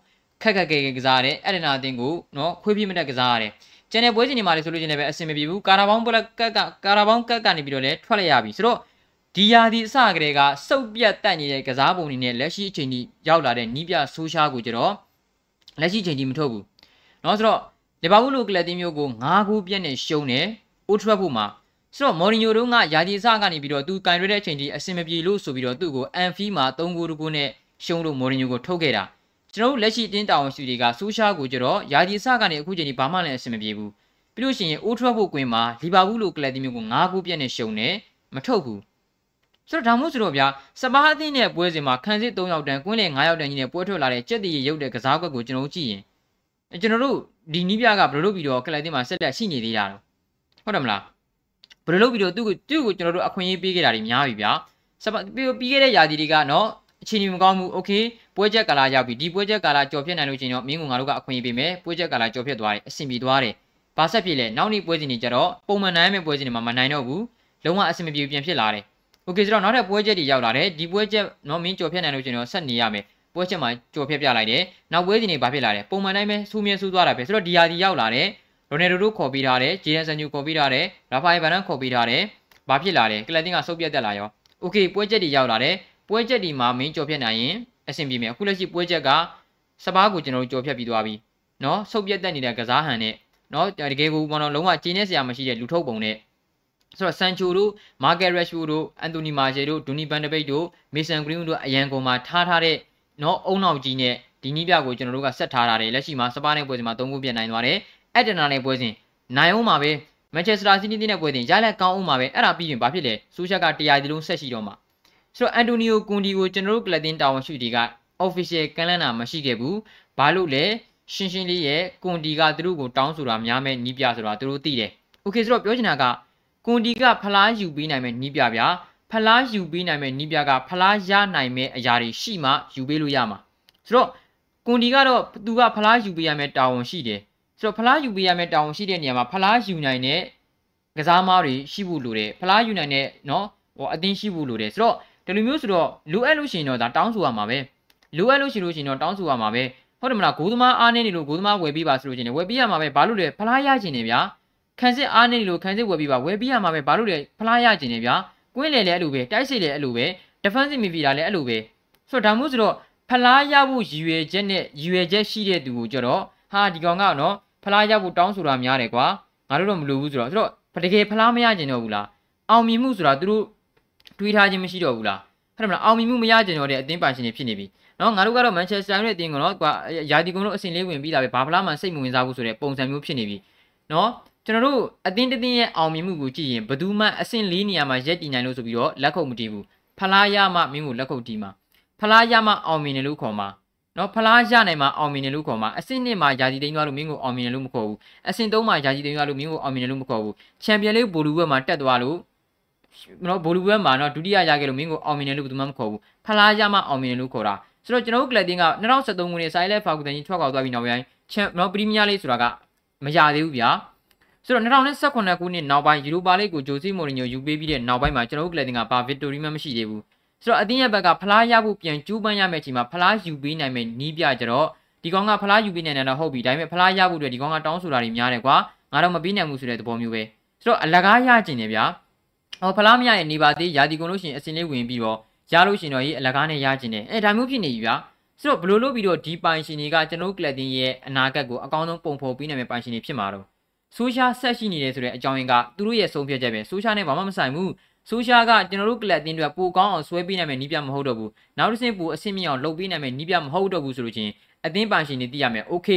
ခက်ခက်ခဲခဲကစားရတယ်အဲ့ဒနာအတင်းကိုနော်ခွေးပြမတက်ကစားရတယ်ကျန်တဲ့ပွဲစဉ်တွေမှာလည်းဆိုလို့ချင်းလည်းပဲအဆင်မပြေဘူးကာရာဘောင်းဘလက်ကက်ကကာရာဘောင်းကက်ကနေပြီးတော့လည်းထွက်လိုက်ရပြီဆိုတော့ဒီယာဒီအစကလေးကစုပ်ပြတ်တက်နေတဲ့ကစားပုံတွေနဲ့လက်ရှိအချိန်ကြီးရောက်လာတဲ့နီးပြဆိုးရှားကိုကြတော့လက်ရှိအချိန်ကြီးမထုတ်ဘူးเนาะဆိုတော့လီဗာပူးလိုကလပ်တင်းမျိုးကို9ခုပြည့်နဲ့ရှုံးတယ်အိုထရက်ဖို့မှာ ဆိုတော့မော်ရီညိုတို့ကယာဒီအစကနေပြီးတော့သူကင်ရတဲ့အချိန်ကြီးအဆင်မပြေလို့ဆိုပြီးတော့သူ့ကိုအန်ဖီမှာ3ဂိုးတကူနဲ့ရှုံးလို့မော်ရီညိုကိုထုတ်ခဲ့တာကျွန်တော်တို့လက်ရှိတင်းတာဝန်ရှိတွေကဆိုးရှားကိုကြတော့ယာဒီအစကနေအခုချိန်ကြီးဘာမှလည်းအဆင်မပြေဘူးပြီးလို့ရှိရင်အိုထရက်ဖို့ကွင်းမှာလီဗာပူးလိုကလပ်တင်းမျိုးကို9ခုပြည့်နဲ့ရှုံးတယ်မထုတ်ဘူးဆိုတော့ဒါမှမဟုတ်ဆိုတော့ဗျာစပါးအသင်းနဲ့ပွဲစဉ်မှာခန်းစစ်3ယောက်တန်းကွင်းလေ9ယောက်တန်းကြီးနဲ့ပွဲထွက်လာတဲ့ကြက်တီရုပ်တဲ့ကစားကွက်ကိုကျွန်တော်တို့ကြည့်ရင်ကျွန်တော်တို့ဒီနီးပြကဘယ်လိုလုပ်ပြီးတော့ကလပ်တင်မှာဆက်လက်ရှိနေသေးတာတော့ဟုတ်တယ်မလား ဘယ်လိုလုပ်ပြီးတော့သူ့ကိုသူ့ကိုကျွန်တော်တို့အခွင့်အရေးပေးခဲ့တာတွေများပြီဗျာစပါပြီးပြီးခဲ့တဲ့ယာတီတွေကနော် အခြေအနေမကောင်းဘူးโอเคပွဲချက်ကာလာရောက်ပြီဒီပွဲချက်ကာလာကြော်ဖြစ်နိုင်လို့ချင်းတော့မင်းကငါတို့ကအခွင့်အရေးပေးမယ်ပွဲချက်ကာလာကြော်ဖြစ်သွားတယ်အဆင်ပြေသွားတယ်ဘာဆက်ဖြစ်လဲနောက်နေ့ပွဲစဉ်တွေကြတော့ပုံမှန်နိုင်မဲ့ပွဲစဉ်တွေမှာမနိုင်တော့ဘူးလုံးဝအဆင်မပြေပြန်ဖြစ်လာတယ်โอเคဆိုတော့နောက်ထပ်ပွဲချက်တွေရောက်လာတယ်ဒီပွဲချက်နော်မင်းကြော်ဖြစ်နိုင်လို့ချင်းတော့ဆက်နေရမယ်ပွဲချက်မှာကြော်ဖြတ်ပြလိုက်တယ်နောက်ပွဲစဉ်တွေဘာဖြစ်လာလဲပုံမှန်တိုင်းပဲစူးမြဲစူးသွားတာပဲဆိုတော့ဒီဟာဒီရောက်လာတယ် ရိုနယ်ဒိုတို့ခေါ်ပြီးထားတယ်ဂျေအန်ဆန်ယူခေါ်ပြီးထားတယ်ရာဖာယယ်ဗန်နန်ခေါ်ပြီးထားတယ်ဘာဖြစ်လာလဲကလပ်တင်ကဆုတ်ပြတ်တက်လာရောโอเคပွဲချက်တွေရောက်လာတယ်ပွဲချက်ဒီမှာမင်းကြော်ဖြတ်နိုင်ရင်အဆင်ပြေမယ်အခုလက်ရှိပွဲချက်ကစပားကိုကျွန်တော်တို့ကြော်ဖြတ်ပြီးသွားပြီเนาะဆုတ်ပြတ်တက်နေတဲ့ကစားဟန်နဲ့เนาะတကယ်ကိုဘောနော်လုံးဝကျင်းနေစရာမရှိတဲ့လူထုတ်ပုံနဲ့ဆိုတော့ဆန်ချိုတို့မာကက်ရက်ရှူတို့အန်တိုနီမာရှယ်တို့ဒူနီဘန်ဒဘိတ်တို့မေဆန်ဂရင်းတို့အရန်ကုန်မှာထားထားတဲ့เนาะအုံနောက်ကြီးနဲ့ဒီနီးပြကိုကျွန်တော်တို့ကဆက်ထားထားတယ်လက်ရှိမှာစပားနဲ့ပွဲစဉ်မှာ၃ခုပြတ်နိုင်သွားတယ် အက်တနာနဲ့ပွဲစဉ်နိုင်အောင်မှာပဲမန်ချက်စတာစီးတီးနဲ့ပွဲစဉ်ရလက်ကောင်းအောင်မှာပဲအဲ့ဒါပြီးရင်ဘာဖြစ်လဲစူးချက်ကတရားဒီလုံးဆက်ရှိတော့မှာဆိုတော့အန်တိုနီယိုကွန်ဒီကိုကျွန်တော်တို့ကလပ်တင်တာဝန်ရှိတွေက official ကန့်လန့်တာမရှိခဲ့ဘူးဘာလို့လဲရှင်းရှင်းလေးရဲ့ကွန်ဒီကသူတို့ကိုတောင်းဆိုတာများမဲ့နီးပြဆိုတာသူတို့သိတယ်โอเคဆိုတော့ပြောချင်တာကကွန်ဒီကဖလားယူပေးနိုင်မဲ့နီးပြဗျာဖလားယူပေးနိုင်မဲ့နီးပြကဖလားရနိုင်မဲ့အရာတွေရှိမှယူပေးလို့ရမှာဆိုတော့ကွန်ဒီကတော့သူကဖလားယူပေးရမယ့်တာဝန်ရှိတယ် ဆိုတော့ဖလားယူပေးရမယ့်တာဝန်ရှိတဲ့နေရာမှာဖလားယူနိုင်တဲ့ကစားမားတွေရှိဖို့လိုတယ်ဖလားယူနိုင်တဲ့နော်ဟိုအသင်းရှိဖို့လိုတယ်ဆိုတော့ဒီလိုမျိုးဆိုတော့လိုအပ်လို့ရှိရင်တော့ဒါတောင်းဆိုရမှာပဲလိုအပ်လို့ရှိလို့ရှိရင်တော့တောင်းဆိုရမှာပဲဟုတ်တယ်မလားဂိုးသမားအားနေနေလို့ဂိုးသမားဝယ်ပြီးပါဆိုလို့ရှိရင်ဝယ်ပြီးရမှာပဲဘာလို့လဲဖလားရချင်နေဗျာခံစစ်အားနေနေလို့ခံစစ်ဝယ်ပြီးပါဝယ်ပြီးရမှာပဲဘာလို့လဲဖလားရချင်နေဗျာကွင်းလေလည်းအဲ့လိုပဲတိုက်စစ်လည်းအဲ့လိုပဲ defensive midfielder လည်းအဲ့လိုပဲဆိုတော့ဒါမျိုးဆိုတော့ဖလားရဖို့ရည်ရွယ်ချက်နဲ့ရည်ရွယ်ချက်ရှိတဲ့သူကိုကြတော့ဟာဒီကောင်ကတော့ ဖလားရဖို့တောင်းဆိုတာများတယ်ကွာငါတို့တော့မလိုဘူးဆိုတော့ဆိုတော့တကယ်ဖလားမရကျင်တော့ဘူးလားအောင်မြင်မှုဆိုတာသူတို့တွေးထားခြင်းမရှိတော့ဘူးလားဟုတ်တယ်မလားအောင်မြင်မှုမရကျင်တော့တဲ့အသင်းပိုင်ရှင်တွေဖြစ်နေပြီနော်ငါတို့ကတော့မန်ချက်စတာရဲ့အသင်းကတော့ကွာယာဒီကွန်တို့အဆင့်လေးဝင်ပြီးတာပဲဘာဖလားမှစိတ်မဝင်စားဘူးဆိုတဲ့ပုံစံမျိုးဖြစ်နေပြီနော်ကျွန်တော်တို့အသင်းတစ်သင်းရဲ့အောင်မြင်မှုကိုကြည့်ရင်ဘယ်သူမှအဆင့်လေးနေရာမှာရက်တည်နိုင်လို့ဆိုပြီးတော့လက်ခုပ်မတီးဘူးဖလားရမှမင်းကိုလက်ခုပ်တီးမှာဖလားရမှအောင်မြင်တယ်လို့ခေါ်မှာ နော်ဖလားရနိုင်မှာအောင်မြင်တယ်လို့ခေါ်မှာအဆင့်နှစ်မှာယာစီသိန်းသွားလို့မင်းကိုအောင်မြင်တယ်လို့မခေါ်ဘူးအဆင့်သုံးမှာယာစီသိန်းသွားလို့မင်းကိုအောင်မြင်တယ်လို့မခေါ်ဘူးချန်ပီယံလိဘိုလူဘက်မှာတက်သွားလို့နော်ဘိုလူဘက်မှာနော်ဒုတိယရခဲ့လို့မင်းကိုအောင်မြင်တယ်လို့ဘယ်သူမှမခေါ်ဘူးဖလားရမှအောင်မြင်တယ်လို့ခေါ်တာဆိုတော့ကျွန်တော်တို့ကလပ်တင်းက2013ခုနှစ်ဆိုင်လက်ဖာကူတန်ကြီးထွက်ခွာသွားပြီးနောက်ပိုင်းချန်နော်ပရီးမီးယားလိဆိုတာကမရသေးဘူးဗျာဆိုတော့2018ခုနှစ်နောက်ပိုင်းယူရိုပါလိကိုဂျိုစီမိုရီညိုယူပေးပြီးတဲ့နောက်ပိုင်းမှာကျွန်တော်တို့ကလပ်တင်ကဘာဗစ်တိုရီမှမရှိသေးဘူး ဆိုတော့အတင်းရဲ့ဘက်ကဖလားရဖို့ပြန်ကျူးပန်းရမယ့်အချိန်မှာဖလားယူပေးနိုင်မယ့်နီးပြကြတော့ဒီကောင်ကဖလားယူပေးနိုင်တယ်တော့ဟုတ်ပြီဒါပေမဲ့ဖလားရဖို့အတွက်ဒီကောင်ကတောင်းဆိုတာတွေများတယ်ကွာငါတော့မပေးနိုင်ဘူးဆိုတဲ့သဘောမျိုးပဲဆိုတော့အလကားရကျင်တယ်ဗျာဟောဖလားမရရဲ့နေပါသေးရာဒီကုန်လို့ရှိရင်အစင်လေးဝင်ပြီးတော့ရလို့ရှိရင်တော့ရေးအလကားနဲ့ရကျင်တယ်အဲဒါမျိုးဖြစ်နေပြီဗျာဆိုတော့ဘလို့လို့ပြီးတော့ဒီပိုင်ရှင်တွေကကျွန်တော်တို့ကလပ်တင်ရဲ့အနာဂတ်ကိုအကောင်းဆုံးပုံဖော်ပေးနိုင်မယ့်ပိုင်ရှင်တွေဖြစ်မှာတော့ဆိုရှာဆက်ရှိနေတယ်ဆိုတဲ့အကြောင်းရင်းကသူတို့ရဲ့ဆုံးဖြတ်ချက်ပဲဆိုရှာနဲ့ဘာမှမဆိုင်ဘူး ဆိုရှာကကျွန်တော်တို့ကလပ်တင်တွေပိုကောင်းအောင်ဆွဲပေးနိုင်မယ့်နီးပြမဟုတ်တော့ဘူးနောက်တစ်ဆင့်ပိုအဆင့်မြင့်အောင်လုပ်ပေးနိုင်မယ့်နီးပြမဟုတ်တော့ဘူးဆိုလို့ချင်းအသင်းပိုင်ရှင်တွေသိရမယ်โอเค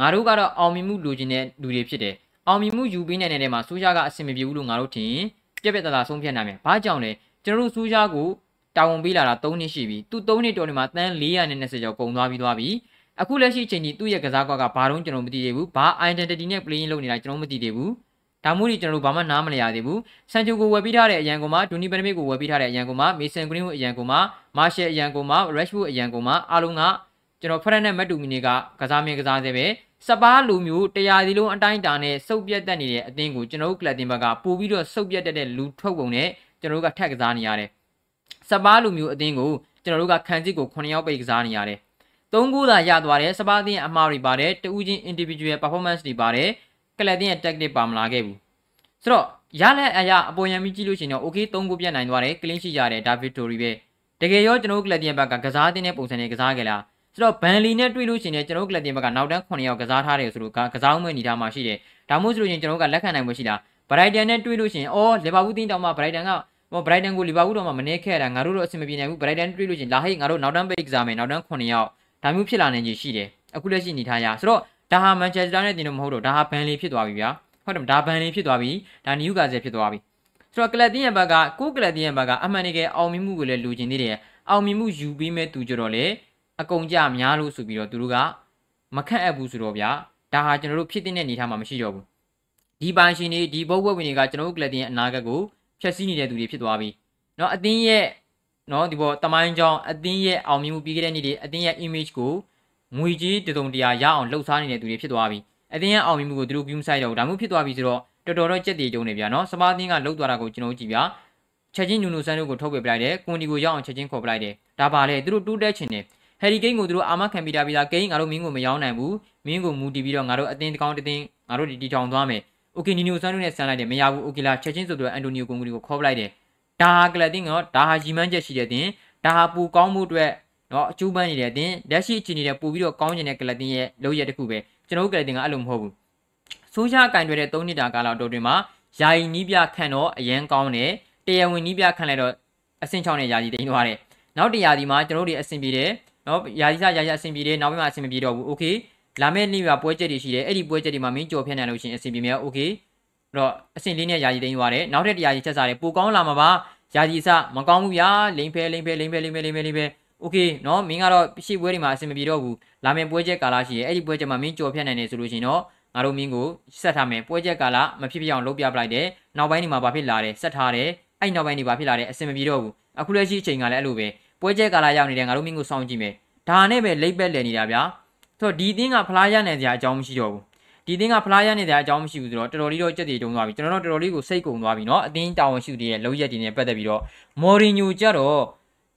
ငါတို့ကတော့အောင်မြင်မှုလိုချင်တဲ့လူတွေဖြစ်တယ်အောင်မြင်မှုယူပေးနိုင်တဲ့နေရာမှာဆိုရှာကအဆင်မပြေဘူးလို့ငါတို့ထင်ပြက်ပြက်တသားဆုံးဖြတ်နိုင်မယ်ဘာကြောင့်လဲကျွန်တော်တို့ဆိုရှာကိုတာဝန်ပေးလာတာ3နှစ်ရှိပြီသူ3နှစ်တော်နေမှာတန်း420ကျော်ကုန်သွားပြီးသွားပြီအခုလက်ရှိချိန်ကြီးသူ့ရဲ့ကစားကွက်ကဘာတော့ကျွန်တော်မသိသေးဘူးဘာ identity နဲ့ playing လုပ်နေတာကျွန်တော်မသိသေးဘူး ဒါမှမဟုတ်ကျွန်တော်တို့ဘာမှနားမလည်ရသေးဘူးဆန်ချိုကိုဝယ်ပြီးထားတဲ့အရန်ကောင်မှာဒူနီပနမစ်ကိုဝယ်ပြီးထားတဲ့အရန်ကောင်မှာမေဆန်ဂရင်းကိုအရန်ကောင်မှာမာရှယ်အရန်ကောင်မှာရက်ရှ်ဘူးအရန်ကောင်မှာအားလုံးကကျွန်တော်ဖရက်နဲ့မက်တူမီနေကကစားမင်းကစားသေးပဲစပားလူမျိုးတရားစီလုံးအတိုင်းတာနဲ့စုပ်ပြတ်တက်နေတဲ့အသင်းကိုကျွန်တော်တို့ကလပ်တင်ဘက်ကပို့ပြီးတော့စုပ်ပြတ်တက်တဲ့လူထုတ်ပုံနဲ့ကျွန်တော်တို့ကထက်ကစားနေရတယ်စပားလူမျိုးအသင်းကိုကျွန်တော်တို့ကခံစစ်ကို9ယောက်ပိတ်ကစားနေရတယ်သုံးခုသာရသွားတယ်စပါးသင်းအမှားတွေပါတယ်တူးချင်း individual performance တွေပါတယ် ကလပ်သင်းရဲ့ tactic ပါမလာခဲ့ဘူးဆိုတော့ရလက်အရာအပေါ်ယံပြီးကြည့်လို့ရှိရင်တော့ okay သုံးခုပြတ်နိုင်သွားတယ် clean sheet ရတယ် David Tori ပဲတကယ်ရောကျွန်တော်တို့ကလပ်သင်းဘက်ကကစားသင်းတဲ့ပုံစံနဲ့ကစားခဲ့လားဆိုတော့ဘန်လီနဲ့တွေ့လို့ရှိရင်ကျွန်တော်တို့ကလပ်သင်းဘက်ကနောက်တန်း9ယောက်ကစားထားတယ်ဆိုလို့ကစားမှုနေထားမှရှိတယ်ဒါမှမဟုတ်ဆိုလို့ရှိရင်ကျွန်တော်တို့ကလက်ခံနိုင်မှုရှိတာဘရိုက်တန်နဲ့တွေ့လို့ရှိရင်အော်လီဗာပူးတင်းတောင်မှဘရိုက်တန်ကဟိုဘရိုက်တန်ကိုလီဗာပူးတော့မှမနေခဲ့တာငါတို့တော့အဆင်မပြေနိုင်ဘူးဘရိုက်တန်တွေ့လို့ရှိရင်လာဟိတ်ငါတို့နောက်တန်းပိတ်ကစားမယ်နောက်တန်း9ယောက်ဒါမျိုးဖြစ်လာနိုင်ခြင်းရှိတယ်အခုလက်ရှိနေထားရဆိုတော့ ဒါဟာမန်ချက်စတာနဲ့တင်လို့မဟုတ်တော့ဒါဟာဘန်လီဖြစ်သွားပြီဗျာဟုတ်တယ်ဒါဘန်လီဖြစ်သွားပြီဒါနယူကာဆယ်ဖြစ်သွားပြီဆိုတော့ကလပ်တင်းရဲ့ဘက်ကကိုကလပ်တင်းရဲ့ဘက်ကအမှန်တကယ်အောင်မြင်မှုကိုလည်းလူကျင်သေးတယ်အောင်မြင်မှုယူပြီးမဲ့သူကြတော့လေအကုန်ကြများလို့ဆိုပြီးတော့သူတို့ကမခန့်အပ်ဘူးဆိုတော့ဗျာဒါဟာကျွန်တော်တို့ဖြစ်တဲ့အနေထားမှာမရှိတော့ဘူးဒီပိုင်ရှင်တွေဒီဘုတ်ဘွက်ဝင်တွေကကျွန်တော်တို့ကလပ်တင်းရဲ့အနာဂတ်ကိုဖျက်ဆီးနေတဲ့သူတွေဖြစ်သွားပြီเนาะအတင်းရဲ့ နော်ဒီပေါ်တမိုင်းကြောင်းအသင်းရဲ့အောင်မြင်မှုပြီးခဲ့တဲ့နေ့တွေအသင်းရဲ့ image ကို ငွေကြီးတစုံတရာရအောင်လှုပ်ရှားနေတဲ့သူတွေဖြစ်သွားပြီအသင်းရဲ့အောင်မြင်မှုကိုသူတို့ view site တော့ဒါမှမဟုတ်ဖြစ်သွားပြီဆိုတော့တော်တော်တော့ကြက်တည်ကြုံနေဗျာနော်စပါးသင်းကလှုပ်သွားတာကိုကျွန်တော်ကြည့်ဗျာချက်ချင်းနူနူဆန်းတို့ကိုထုတ်ပြပလိုက်တယ်ကွန်ဒီကိုရောက်အောင်ချက်ချင်းခေါ်ပလိုက်တယ်ဒါပါလေသူတို့တူးတက်ချင်တယ်ဟယ်ရီကိန်းကိုသူတို့အာမခံပြီးတာပြီးသားကိန်းငါတို့မင်းကိုမရောင်းနိုင်ဘူးမင်းကိုမူတည်ပြီးတော့ငါတို့အတင်းတကောင်းတတင်းငါတို့ဒီတီထောင်သွားမယ်โอเคနီနီယိုဆန်တို့နဲ့ဆန်လိုက်တယ်မရဘူးโอเคလားချက်ချင်းဆိုတော့အန်တိုနီယိုကွန်ဂရီကိုခေါ်ပလိုက်တယ်ဒါဟာကလပ်တင်းကတော့ဒါဟာရီမန်းချက်ရှိတဲ့တင်းဒါဟာပူကောင်းမှုအတွက် နော်အကျိုးပန်းနေတဲ့အတင်းလက်ရှိအခြေအနေနဲ့ပို့ပြီးတော့ကောင်းကျင်တဲ့ကလပ်တင်းရဲ့လုပ်ရတစ်ခုပဲကျွန်တော်တို့ကလပ်တင်းကအဲ့လိုမဟုတ်ဘူးဆိုးရှားကင်တွေတဲ့၃နှစ်တာကာလတော်တွင်မှာယာယီနီးပြခန့်တော့အရန်ကောင်းတယ်တရားဝင်နီးပြခန့်လိုက်တော့အဆင့်6နဲ့ယာယီတိန်သွားတယ်နောက်တရာဒီမှာကျွန်တော်တို့တွေအဆင်ပြေတယ်နော်ယာယီစယာယီအဆင်ပြေတယ်နောက်ပိုင်းမှာအဆင်မပြေတော့ဘူးโอเคလာမယ့်နေ့မှာပွဲချက်တွေရှိတယ်အဲ့ဒီပွဲချက်တွေမှာမင်းကြော်ဖြတ်နိုင်လို့ရှိရင်အဆင်ပြေမယ်โอเคအဲ့တော့အဆင့်လေးနဲ့ယာယီတိန်သွားတယ်နောက်ထပ်တရားကြီးချက်စားတယ်ပိုကောင်းလာမှာပါယာယီစမကောင်းဘူးဗျာလိမ့်ဖဲလိမ့်ဖဲလိမ့်ဖဲလိမ့်ဖဲလိမ့်ဖဲလိမ့်ဖဲ โอเคနော်မင်းကတော့ရှေ့ပွဲတွေမှာအဆင်မပြေတော့ဘူးလာမယ့်ပွဲချက်ကာလရှိတယ်အဲ့ဒီပွဲချက်မှာမင်းကြော်ဖြတ်နိုင်တယ်ဆိုလို့ရှိရင်တော့ငါတို့မင်းကိုဆက်ထားမယ်ပွဲချက်ကာလမဖြစ်ဖြစ်အောင်လုပ်ပြပလိုက်တယ်နောက်ပိုင်းဒီမှာဘာဖြစ်လာတယ်ဆက်ထားတယ်အဲ့နောက်ပိုင်းဒီဘာဖြစ်လာတယ်အဆင်မပြေတော့ဘူးအခုလက်ရှိအချိန်ကလည်းအဲ့လိုပဲပွဲချက်ကာလရောက်နေတယ်ငါတို့မင်းကိုစောင့်ကြည့်မယ်ဒါနဲ့ပဲလိပ်ပက်လည်နေတာဗျာဆိုတော့ဒီအသင်းကဖလားရနိုင်စရာအကြောင်းမရှိတော့ဘူးဒီအသင်းကဖလားရနေတဲ့အကြောင်းမရှိဘူးဆိုတော့တော်တော်လေးတော့ကြက်တည်တုံးသွားပြီကျွန်တော်တို့တော်တော်လေးကိုစိတ်ကုန်သွားပြီเนาะအသင်းတာဝန်ရှိသူတွေရဲ့လောက်ရက်တွေနဲ့ပတ်သက်ပြီးတော့မော်ရီညိုကြတော့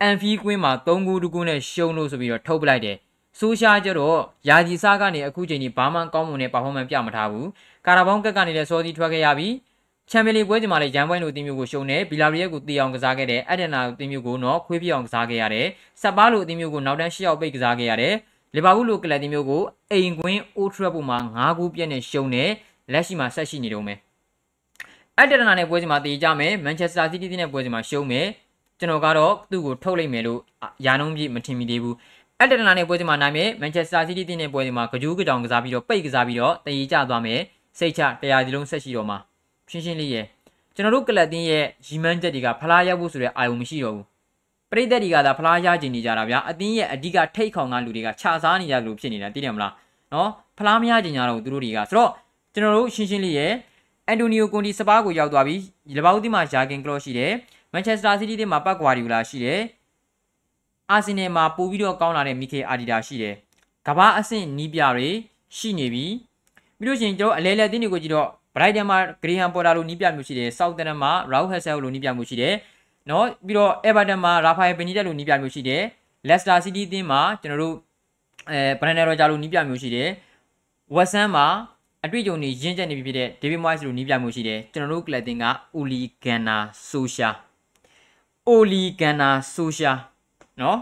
အန်ဖီကွင်းမှာ3ဂိုးတကူနဲ့ရှုံးလို့ဆိုပြီးတော့ထုတ်ပလိုက်တယ်ဆိုရှာကြတော့ယာဂျီစားကနေအခုချိန်ကြီးဘာမှကောင်းမွန်တဲ့ performance ပြမထားဘူးကာရာဘောင်းကက်ကနေလည်းစောစီထွက်ခဲ့ရပြီချန်ပီယံလိပွဲစဉ်မှာလည်းရန်ပွဲလိုအသင်းမျိုးကိုရှုံးတယ်ဘီလာရီယက်ကိုတီအောင်ကစားခဲ့တယ်အဒန်နာအသင်းမျိုးကိုတော့ခွေးပြအောင်ကစားခဲ့ရတယ်ဆက်ပါလိုအသင်းမျိုးကိုနောက်တန်း၈ယောက်ပိတ်ကစားခဲ့ရတယ်လီဗာပူးလိုကလပ်အသင်းမျိုးကိုအိမ်ကွင်းအိုထရက်ပုံမှာ၅ဂိုးပြည့်နဲ့ရှုံးတယ်လက်ရှိမှာဆက်ရှိနေတော့မယ်အဒန်နာနဲ့ပွဲစဉ်မှာတည်ကြမယ်မန်ချက်စတာစီးတီးနဲ့ပွဲစဉ်မှာရှုံးမယ် ကျွန်တော်ကတော့သူ့ကိုထုတ်လိုက်မယ်လို့ယာနှုံးပြည့်မထင်မိသေးဘူးအက်တနာနဲ့ပွဲစဉ်မှာနိုင်မယ်မန်ချက်စတာစီးတီးတင်းနဲ့ပွဲစဉ်မှာကကြိုးကြောင်ကစားပြီးတော့ပိတ်ကစားပြီးတော့တည်ကြသွားမယ်စိတ်ချတရားဒီလုံးဆက်ရှိတော့မှာရှင်းရှင်းလေးရဲ့ကျွန်တော်တို့ကလပ်တင်းရဲ့ရီမန်းချက်တွေကဖလားရောက်ဖို့ဆိုတဲ့အာရုံမရှိတော့ဘူးပရိသတ်တွေကသာဖလားရကျင်နေကြတာဗျာအတင်းရဲ့အဓိကထိတ်ခေါင်ကလူတွေကခြာစားနေကြလို့ဖြစ်နေတာသိတယ်မလားနော်ဖလားမရကျင်ကြတော့သူတို့တွေကဆိုတော့ကျွန်တော်တို့ရှင်းရှင်းလေးရဲ့အန်တိုနီယိုကွန်ဒီစပါးကိုရောက်သွားပြီးလဘောက်တီမှာယာဂင်ကလော့ရှိတယ် မန်ချက်စတာစီးတီးတင်းမှာပတ်ကွာဒီယူလာရှိတယ်အာဆင်နယ်မှာပို့ပြီးတော့ကောင်းလာတဲ့မီကေအာဒီတာရှိတယ်ကဘာအဆင့်နီးပြတွေရှိနေပြီပြီးလို့ရှိရင်ကျွန်တော်အလဲလဲတင်းတွေကိုကြည့်တော့ Brighton မှာ Graham Potter လိုနီးပြမျိုးရှိတယ် Southampton မှာ Raul Hassel လိုနီးပြမျိုးရှိတယ်နော်ပြီးတော့ Everton မှာ Rafael Benitez လိုနီးပြမျိုးရှိတယ် Leicester City အသင်းမှာကျွန်တော်တို့အဲ Brandon Rodgers လိုနီးပြမျိုးရှိတယ် West Ham မှာအတွေ့အကြုံတွေရင့်ကျက်နေပြီဖြစ်တဲ့ David Moyes လိုနီးပြမျိုးရှိတယ်ကျွန်တော်တို့ club တင်က Oli Gunnar Solskjaer Oli Gunnar Solskjaer နော်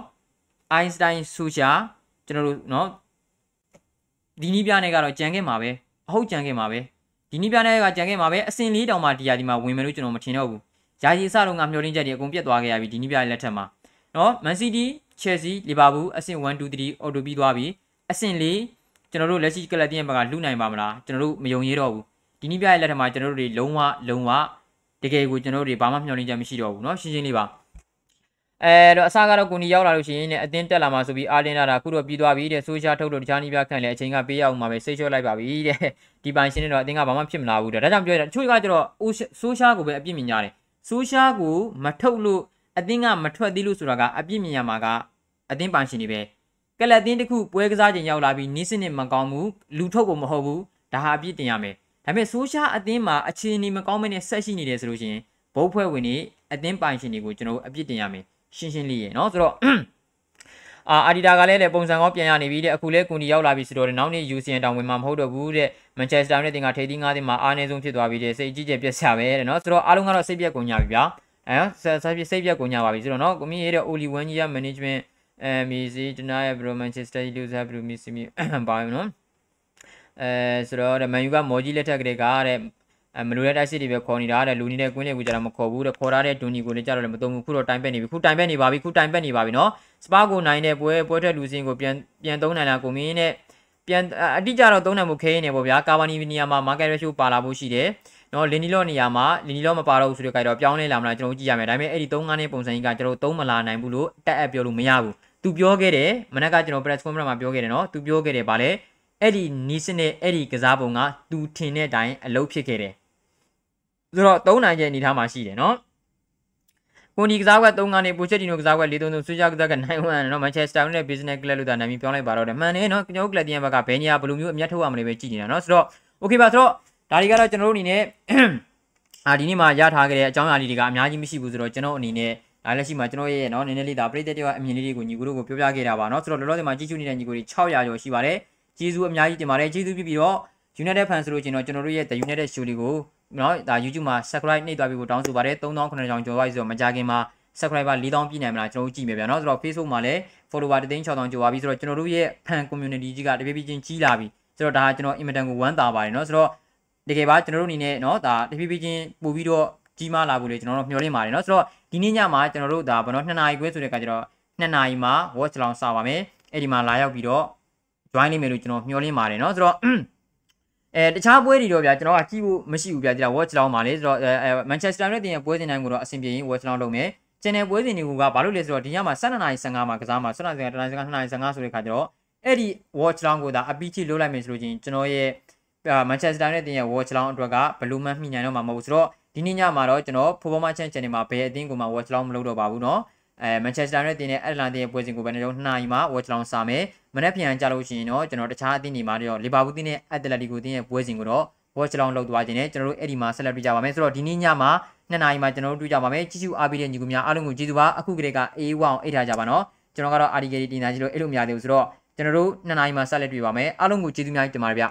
Einstein Solskjaer ကျွန်တော်တို့နော်ဒီနီးပြနဲ့ကတော့ကြံခဲ့မှာပဲအဟုတ်ကြံခဲ့မှာပဲဒီနီးပြနဲ့ကကြံခဲ့မှာပဲအစင်လေးတောင်မှဒီယာဒီမှာဝင်မယ်လို့ကျွန်တော်မထင်တော့ဘူးယာယီအစတော့ငါမျှော်လင့်ချက်တွေအကုန်ပြတ်သွားခဲ့ရပြီဒီနီးပြရဲ့လက်ထက်မှာနော်မန်စီးတီးချယ်ဆီလီဗာပူးအဆင့်1 2 3အော်တိုပြီးသွားပြီအဆင့်၄ကျွန်တော်တို့လက်ရှိကလပ်တင်းဘက်ကလူနိုင်ပါမလားကျွန်တော်တို့မယုံရတော့ဘူးဒီနီးပြရဲ့လက်ထက်မှာကျွန်တော်တို့တွေလုံးဝလုံးဝ တကယ်ကိုကျွန်တော်တို့တွေဘာမှမျှော်လင့်ချက်မရှိတော့ဘူးเนาะရှင်းရှင်းလေးပါအဲတော့အစားကတော့ကိုနီရောက်လာလို့ရှိရင်လည်းအတင်းတက်လာမှာဆိုပြီးအာလင်လာတာခုတော့ပြီးသွားပြီတဲ့ဆိုရှာထုတ်လို့တခြားနီးပြခန့်လဲအချိန်ကပေးရအောင်မှာပဲစိတ်လျှော့လိုက်ပါပြီတဲ့ဒီပိုင်းရှင်းနေတော့အတင်းကဘာမှဖြစ်မလာဘူးတဲ့ဒါကြောင့်ပြောရတာချို့ကကျတော့ဆိုရှာကိုပဲအပြစ်မြင်ကြတယ်ဆိုရှာကိုမထုတ်လို့အတင်းကမထွက်သေးလို့ဆိုတာကအပြစ်မြင်ရမှာကအတင်းပိုင်ရှင်တွေပဲကလပ်တင်းတစ်ခုပွဲကစားချိန်ရောက်လာပြီးနီးစနစ်မကောင်းဘူးလူထုတ်ဖို့မဟုတ်ဘူးဒါဟာအပြစ်တင်ရမယ် ဒါပေမဲ့ဆိုရှာအတင်းမှာအခြေအနေမကောင်းမနဲ့ဆက်ရှိနေတယ်ဆိုလို့ရှိရင်ဘုတ်ဖွဲ့ဝင်တွေအတင်းပိုင်ရှင်တွေကိုကျွန်တော်အပြစ်တင်ရမယ်ရှင်းရှင်းလေးရေနော်ဆိုတော့အာအာဒီတာကလည်းပုံစံကောပြန်ရနေပြီတဲ့အခုလဲကွန်ဒီရောက်လာပြီဆိုတော့နောက်နေ့ UCN တောင်ဝင်မှာမဟုတ်တော့ဘူးတဲ့မန်ချက်စတာနဲ့တင်ကထိပ်သီး၅သင်းမှာအားနည်းဆုံးဖြစ်သွားပြီတဲ့စိတ်ကြီးကျယ်ပြက်စရာပဲတဲ့နော်ဆိုတော့အားလုံးကတော့စိတ်ပြက်ကုန်ကြပြီဗျာအဲဆက်ဆက်ပြစိတ်ပြက်ကုန်ကြပါပြီဆိုတော့နော်ကိုမင်းရဲ့ Oli Wan ကြီးက management အဲမီစီတနာရဲ့ဘရိုမန်ချက်စတာလူစားဘရိုမီစီမီပါဘူးနော် အဲဆိုတော့မန်ယူကမော်ကြီးလက်ထက်ကလေးကတဲ့အဲမလိုတဲ့တိုက်စစ်တွေပဲခေါ်နေတာတဲ့လူနေတဲ့ကွင်းတွေကိုကြတော့မခေါ်ဘူးတဲ့ခေါ်ထားတဲ့ဒွန်နီကိုလည်းကြတော့လည်းမသုံးဘူးခုတော့တိုင်ပက်နေပြီခုတိုင်ပက်နေပါပြီခုတိုင်ပက်နေပါပြီနော်စပါကိုနိုင်တဲ့ပွဲပွဲထက်လူစင်းကိုပြန်ပြန်သုံးနိုင်လားကိုမင်းနဲ့ပြန်အတိကျတော့သုံးနိုင်မှုခဲနေပေါ့ဗျာကာဗာနီနီယာမှာမာကက်ရက်ရှိုးပါလာဖို့ရှိတယ်နော်လင်နီလော့နေရာမှာလင်နီလော့မပါတော့ဘူးဆိုတဲ့ကြိုက်တော့ပြောင်းလဲလာမလားကျွန်တော်ကြည့်ရမယ်ဒါပေမဲ့အဲ့ဒီ3 5နဲ့ပုံစံကြီးကကျွန်တော်သုံးမလာနိုင်ဘူးလို့တက်အပ်ပြောလို့မရဘူးသူပြောခဲ့တယ်မနက်ကကျွန်တော် press conference မှာပြောခဲ့တယ်နော်သူပြောခဲ့တယ်ဗာလဲ အဲ့ဒီနီးစနစ်အဲ့ဒီကစားပုံကသူထင်တဲ့အတိုင်းအလုပ်ဖြစ်ခဲ့တယ်ဆိုတော့၃နိုင်ရဲ့အနေထားမှာရှိတယ်နော်ကွန်ဒီကစားကွက်၃ကနေပိုချက်တီနိုကစားကွက်၄၃ဆွေးကြကစားက9 1နော်မန်ချက်စတာယူနိုက်တက် business club လို့သာနာမည်ပြောင်းလိုက်ပါတော့တယ်မှန်တယ်နော်ကျွန်တော်ကလပ်တင်ဘက်ကဘယ်နေရာဘယ်လိုမျိုးအမြတ်ထုတ်ရမလဲပဲကြည့်နေတာနော်ဆိုတော့ okay ပါဆိုတော့ဒါတွေကတော့ကျွန်တော်တို့အနေနဲ့အာဒီနေ့မှာရထားခဲ့တဲ့အကြောင်းအရာလေးတွေကအများကြီးမရှိဘူးဆိုတော့ကျွန်တော်အနေနဲ့ဒါလည်းရှိမှာကျွန်တော်ရဲ့နော်နည်းနည်းလေးဒါပရိသတ်တွေကအမြင်လေးတွေကိုညီကိုတို့ကိုပြောပြခဲ့တာပါနော်ဆိုတော့လောလောဆယ်မှာကြည့်ရှုနေတဲ့ညီကိုတွေ600ကျော်ရှိပါတယ် ကျေးဇူးအများကြီးတင်ပါတယ်ကျေးဇူးပြုပြီးတော့ United Fan ဆိုလို့ကျွန်တော်ကျွန်တော်တို့ရဲ့ The United Show လေးကိုနော်ဒါ YouTube မှာ subscribe နှိပ်သွားပြီးကိုတောင်းဆိုပါတယ်3900ကျော်သွားပြီဆိုတော့မကြခင်မှာ subscriber 4000ပြည့်နိုင်မလားကျွန်တော်တို့ကြည့်မယ်ဗျာနော်ဆိုတော့ Facebook မှာလည်း follower 3600ကျော်ပါပြီဆိုတော့ကျွန်တော်တို့ရဲ့ fan community ကြီးကတပြေးပြေးချင်းကြီးလာပြီဆိုတော့ဒါကျွန်တော် immediate ကိုဝမ်းသာပါတယ်နော်ဆိုတော့တကယ်ပါကျွန်တော်တို့အနေနဲ့နော်ဒါတပြေးပြေးချင်းပို့ပြီးတော့ကြီးမားလာဖို့လေကျွန်တော်တို့မျှော်လင့်ပါတယ်နော်ဆိုတော့ဒီနေ့ညမှာကျွန်တော်တို့ဒါဘယ်တော့2နာရီခွဲဆိုတဲ့အခါကျတော့2နာရီမှာ watch လောင်စပါမယ်အဲ့ဒီမှာလာရောက်ပြီးတော့ join လိမ့်မယ်လို့ကျွန်တော်မျှော်လင့်ပါတယ်เนาะဆိုတော့အဲတခြားပွဲတွေတော့ဗျာကျွန်တော်ကကြည့်ဖို့မရှိဘူးဗျာဒီလား watch လောင်ပါလေဆိုတော့အဲ Manchester United ရဲ့ပွဲစဉ်တိုင်းကိုတော့အဆင်ပြေရင် watch လောင်လုပ်မယ်ကျန်တဲ့ပွဲစဉ်တွေကဘာလို့လဲဆိုတော့ဒီညမှာ12နာရီ15မှာကစားမှာ12နာရီ15 12နာရီ15 2နာရီ15ဆိုတဲ့ခါကျတော့အဲ့ဒီ watch လောင်ကိုဒါအပီးချိလုပ်လိုက်မယ်ဆိုလို့ချင်းကျွန်တော်ရဲ့ Manchester United ရဲ့ watch လောင်အတွက်ကဘလူးမန်မှီနိုင်တော့မှာမဟုတ်ဘူးဆိုတော့ဒီနေ့ညမှာတော့ကျွန်တော်ဖိုဘောမချန်ချန်နယ်မှာဘယ်အသင်းကိုမှ watch လောင်မလုပ်တော့ပါဘူးเนาะ အဲ Manchester United နဲ့ Atlanta ရဲ့ပွဲစဉ်ကိုပဲကျွန်တော်2နာရီမှာ watch လောင်စာမယ်မနေ့ပြန်ကြလို့ရှိရင်တော့ကျွန်တော်တခြားအသင်းတွေမှာတော့ Liverpool တင်းနဲ့ Atletico တင်းရဲ့ပွဲစဉ်ကိုတော့ watch လောင်လုပ်သွားခြင်းနဲ့ကျွန်တော်တို့အဲ့ဒီမှာဆက်လက်တွေ့ကြပါမယ်ဆိုတော့ဒီနေ့ညမှာ2နာရီမှာကျွန်တော်တို့တွေ့ကြပါမယ်ကြည့်ရှုအားပေးတဲ့ညီကိုများအားလုံးကိုကျေးဇူးပါအခုကလေးက A1 အောင်အိတ်ထားကြပါနော်ကျွန်တော်ကတော့ RDK တင်သားကြီးလို့အဲ့လိုမရသေးဘူးဆိုတော့ကျွန်တော်တို့2နာရီမှာဆက်လက်တွေ့ပါမယ်အားလုံးကိုကျေးဇူးများတင်ပါတယ်ဗျ